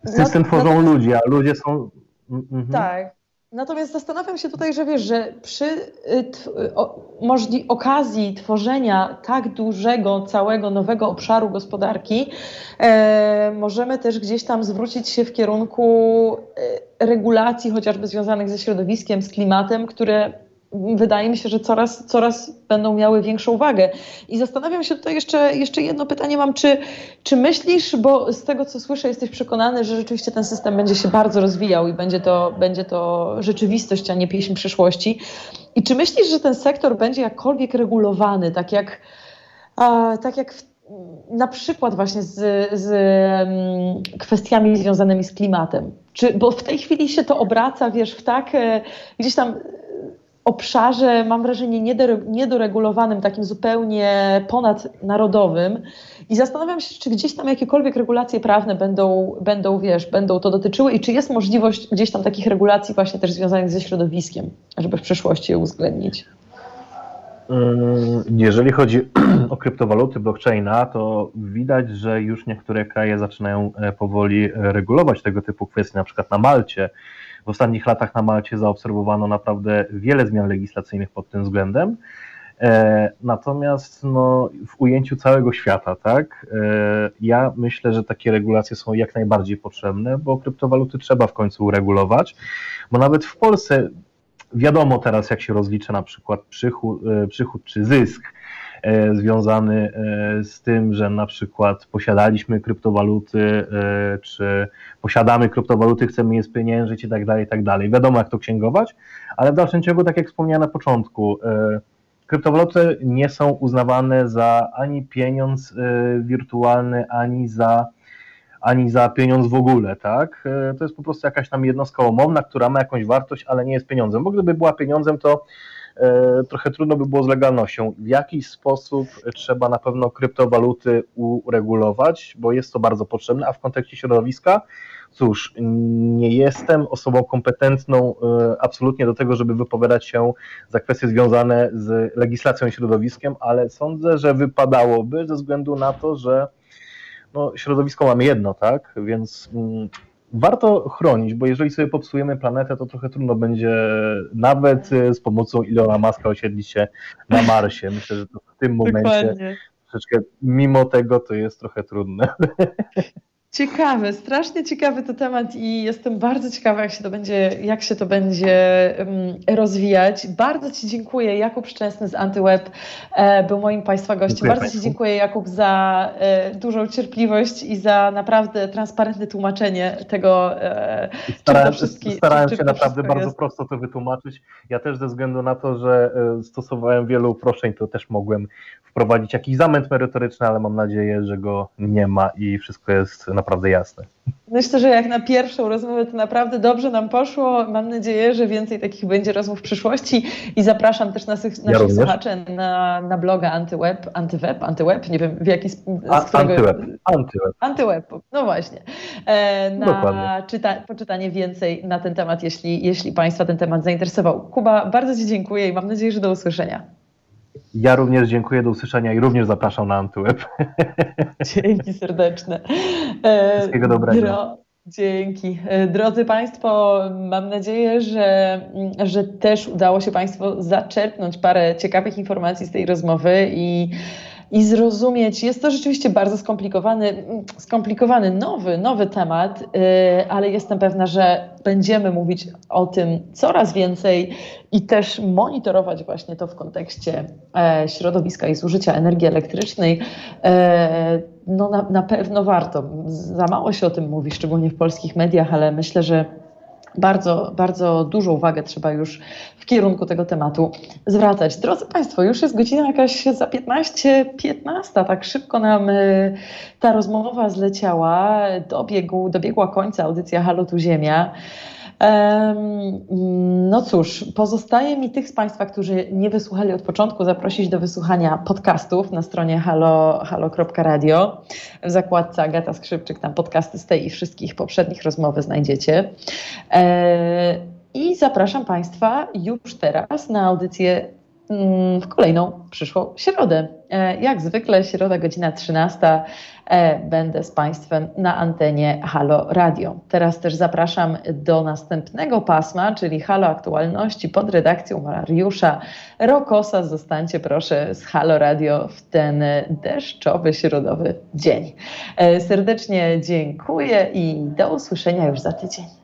System no, tworzą no, ludzie, a ludzie są. Mhm. Tak. Natomiast zastanawiam się tutaj, że wiesz, że przy y, możli- okazji tworzenia tak dużego, całego nowego obszaru gospodarki, e, możemy też gdzieś tam zwrócić się w kierunku e, regulacji, chociażby związanych ze środowiskiem, z klimatem, które wydaje mi się, że coraz, coraz będą miały większą wagę. I zastanawiam się tutaj jeszcze, jeszcze jedno pytanie mam, czy, czy myślisz, bo z tego co słyszę jesteś przekonany, że rzeczywiście ten system będzie się bardzo rozwijał i będzie to, będzie to rzeczywistość, a nie pieśń przyszłości. I czy myślisz, że ten sektor będzie jakkolwiek regulowany, tak jak, a, tak jak w na przykład właśnie z, z um, kwestiami związanymi z klimatem. Czy, bo w tej chwili się to obraca, wiesz, w tak e, gdzieś tam obszarze, mam wrażenie, niedoregulowanym, takim zupełnie ponadnarodowym. I zastanawiam się, czy gdzieś tam jakiekolwiek regulacje prawne będą, będą, wiesz, będą to dotyczyły i czy jest możliwość gdzieś tam takich regulacji właśnie też związanych ze środowiskiem, żeby w przyszłości je uwzględnić. Mm, jeżeli chodzi o kryptowaluty blockchaina, to widać, że już niektóre kraje zaczynają e, powoli regulować tego typu kwestie, na przykład na Malcie. W ostatnich latach na Malcie zaobserwowano naprawdę wiele zmian legislacyjnych pod tym względem. E, natomiast no, w ujęciu całego świata, tak, e, ja myślę, że takie regulacje są jak najbardziej potrzebne, bo kryptowaluty trzeba w końcu uregulować, bo nawet w Polsce wiadomo teraz, jak się rozlicza na przykład przychód, e, przychód czy zysk związany e, z tym, że na przykład posiadaliśmy kryptowaluty, czy posiadamy kryptowaluty, chcemy je spieniężyć i tak dalej, i tak dalej. Wiadomo, jak to księgować, ale w dalszym ciągu, tak jak wspomniałem na początku, kryptowaluty nie są uznawane za ani pieniądz wirtualny, ani za ani za pieniądz w ogóle, tak? E, to jest po prostu jakaś tam jednostka umowna, która ma jakąś wartość, ale nie jest pieniądzem. Bo gdyby była pieniądzem, to e, trochę trudno by było z legalnością. W jakiś sposób trzeba na pewno kryptowaluty uregulować, bo jest to bardzo potrzebne, a w kontekście środowiska, cóż, nie jestem osobą kompetentną e, absolutnie do tego, żeby wypowiadać się za kwestie związane z legislacją i środowiskiem, ale sądzę, że wypadałoby ze względu na to, że no, środowisko mamy jedno, tak? Więc mm, warto chronić, bo jeżeli sobie popsujemy planetę, to trochę trudno będzie nawet z pomocą Ilona Maska osiedlić się na Marsie. Myślę, że to w tym momencie Dokładnie. troszeczkę mimo tego to jest trochę trudne. Ciekawy, strasznie ciekawy to temat i jestem bardzo ciekawa, jak się to będzie, jak się to będzie um, rozwijać. Bardzo Ci dziękuję. Jakub Szczęsny z Antyweb e, był moim Państwa gościem. Dziękuję bardzo Państwu. Ci dziękuję, Jakub, za e, dużą cierpliwość i za naprawdę transparentne tłumaczenie tego, e, starałem, wszystkim, starałem się naprawdę bardzo jest. prosto to wytłumaczyć. Ja też ze względu na to, że e, stosowałem wielu uproszczeń, to też mogłem wprowadzić jakiś zamęt merytoryczny, ale mam nadzieję, że go nie ma i wszystko jest naprawdę jasne. Myślę, że jak na pierwszą rozmowę to naprawdę dobrze nam poszło. Mam nadzieję, że więcej takich będzie rozmów w przyszłości i zapraszam też naszych, ja naszych słuchaczy na, na bloga Antyweb, Antyweb, Antyweb, nie wiem w jaki sposób. Antyweb. Antyweb. Antyweb, no właśnie. E, na czyta, poczytanie więcej na ten temat, jeśli, jeśli Państwa ten temat zainteresował. Kuba, bardzo Ci dziękuję i mam nadzieję, że do usłyszenia. Ja również dziękuję, do usłyszenia i również zapraszam na Antyweb. Dzięki serdeczne. Wszystkiego dobrego. Dzięki. E, drodzy Państwo, mam nadzieję, że, że też udało się Państwu zaczerpnąć parę ciekawych informacji z tej rozmowy i i zrozumieć. Jest to rzeczywiście bardzo skomplikowany, skomplikowany nowy, nowy temat, y, ale jestem pewna, że będziemy mówić o tym coraz więcej i też monitorować właśnie to w kontekście e, środowiska i zużycia energii elektrycznej. E, no na, na pewno warto. Za mało się o tym mówi, szczególnie w polskich mediach, ale myślę, że bardzo, bardzo dużą uwagę trzeba już w kierunku tego tematu zwracać. Drodzy Państwo, już jest godzina jakaś za 15, 15, tak szybko nam y, ta rozmowa zleciała, dobiegł, dobiegła końca audycja Halo Tu Ziemia. No cóż, pozostaje mi tych z Państwa, którzy nie wysłuchali od początku, zaprosić do wysłuchania podcastów na stronie halo, halo.radio. W zakładce Agata Skrzypczyk, tam podcasty z tej i wszystkich poprzednich rozmowy znajdziecie. E, I zapraszam Państwa już teraz na audycję mm, w kolejną przyszłą środę. E, jak zwykle, środa, godzina 13. E, będę z Państwem na antenie Halo Radio. Teraz też zapraszam do następnego pasma, czyli Halo Aktualności pod redakcją Mariusza Rokosa. Zostańcie proszę z Halo Radio w ten deszczowy, środowy dzień. E, serdecznie dziękuję i do usłyszenia już za tydzień.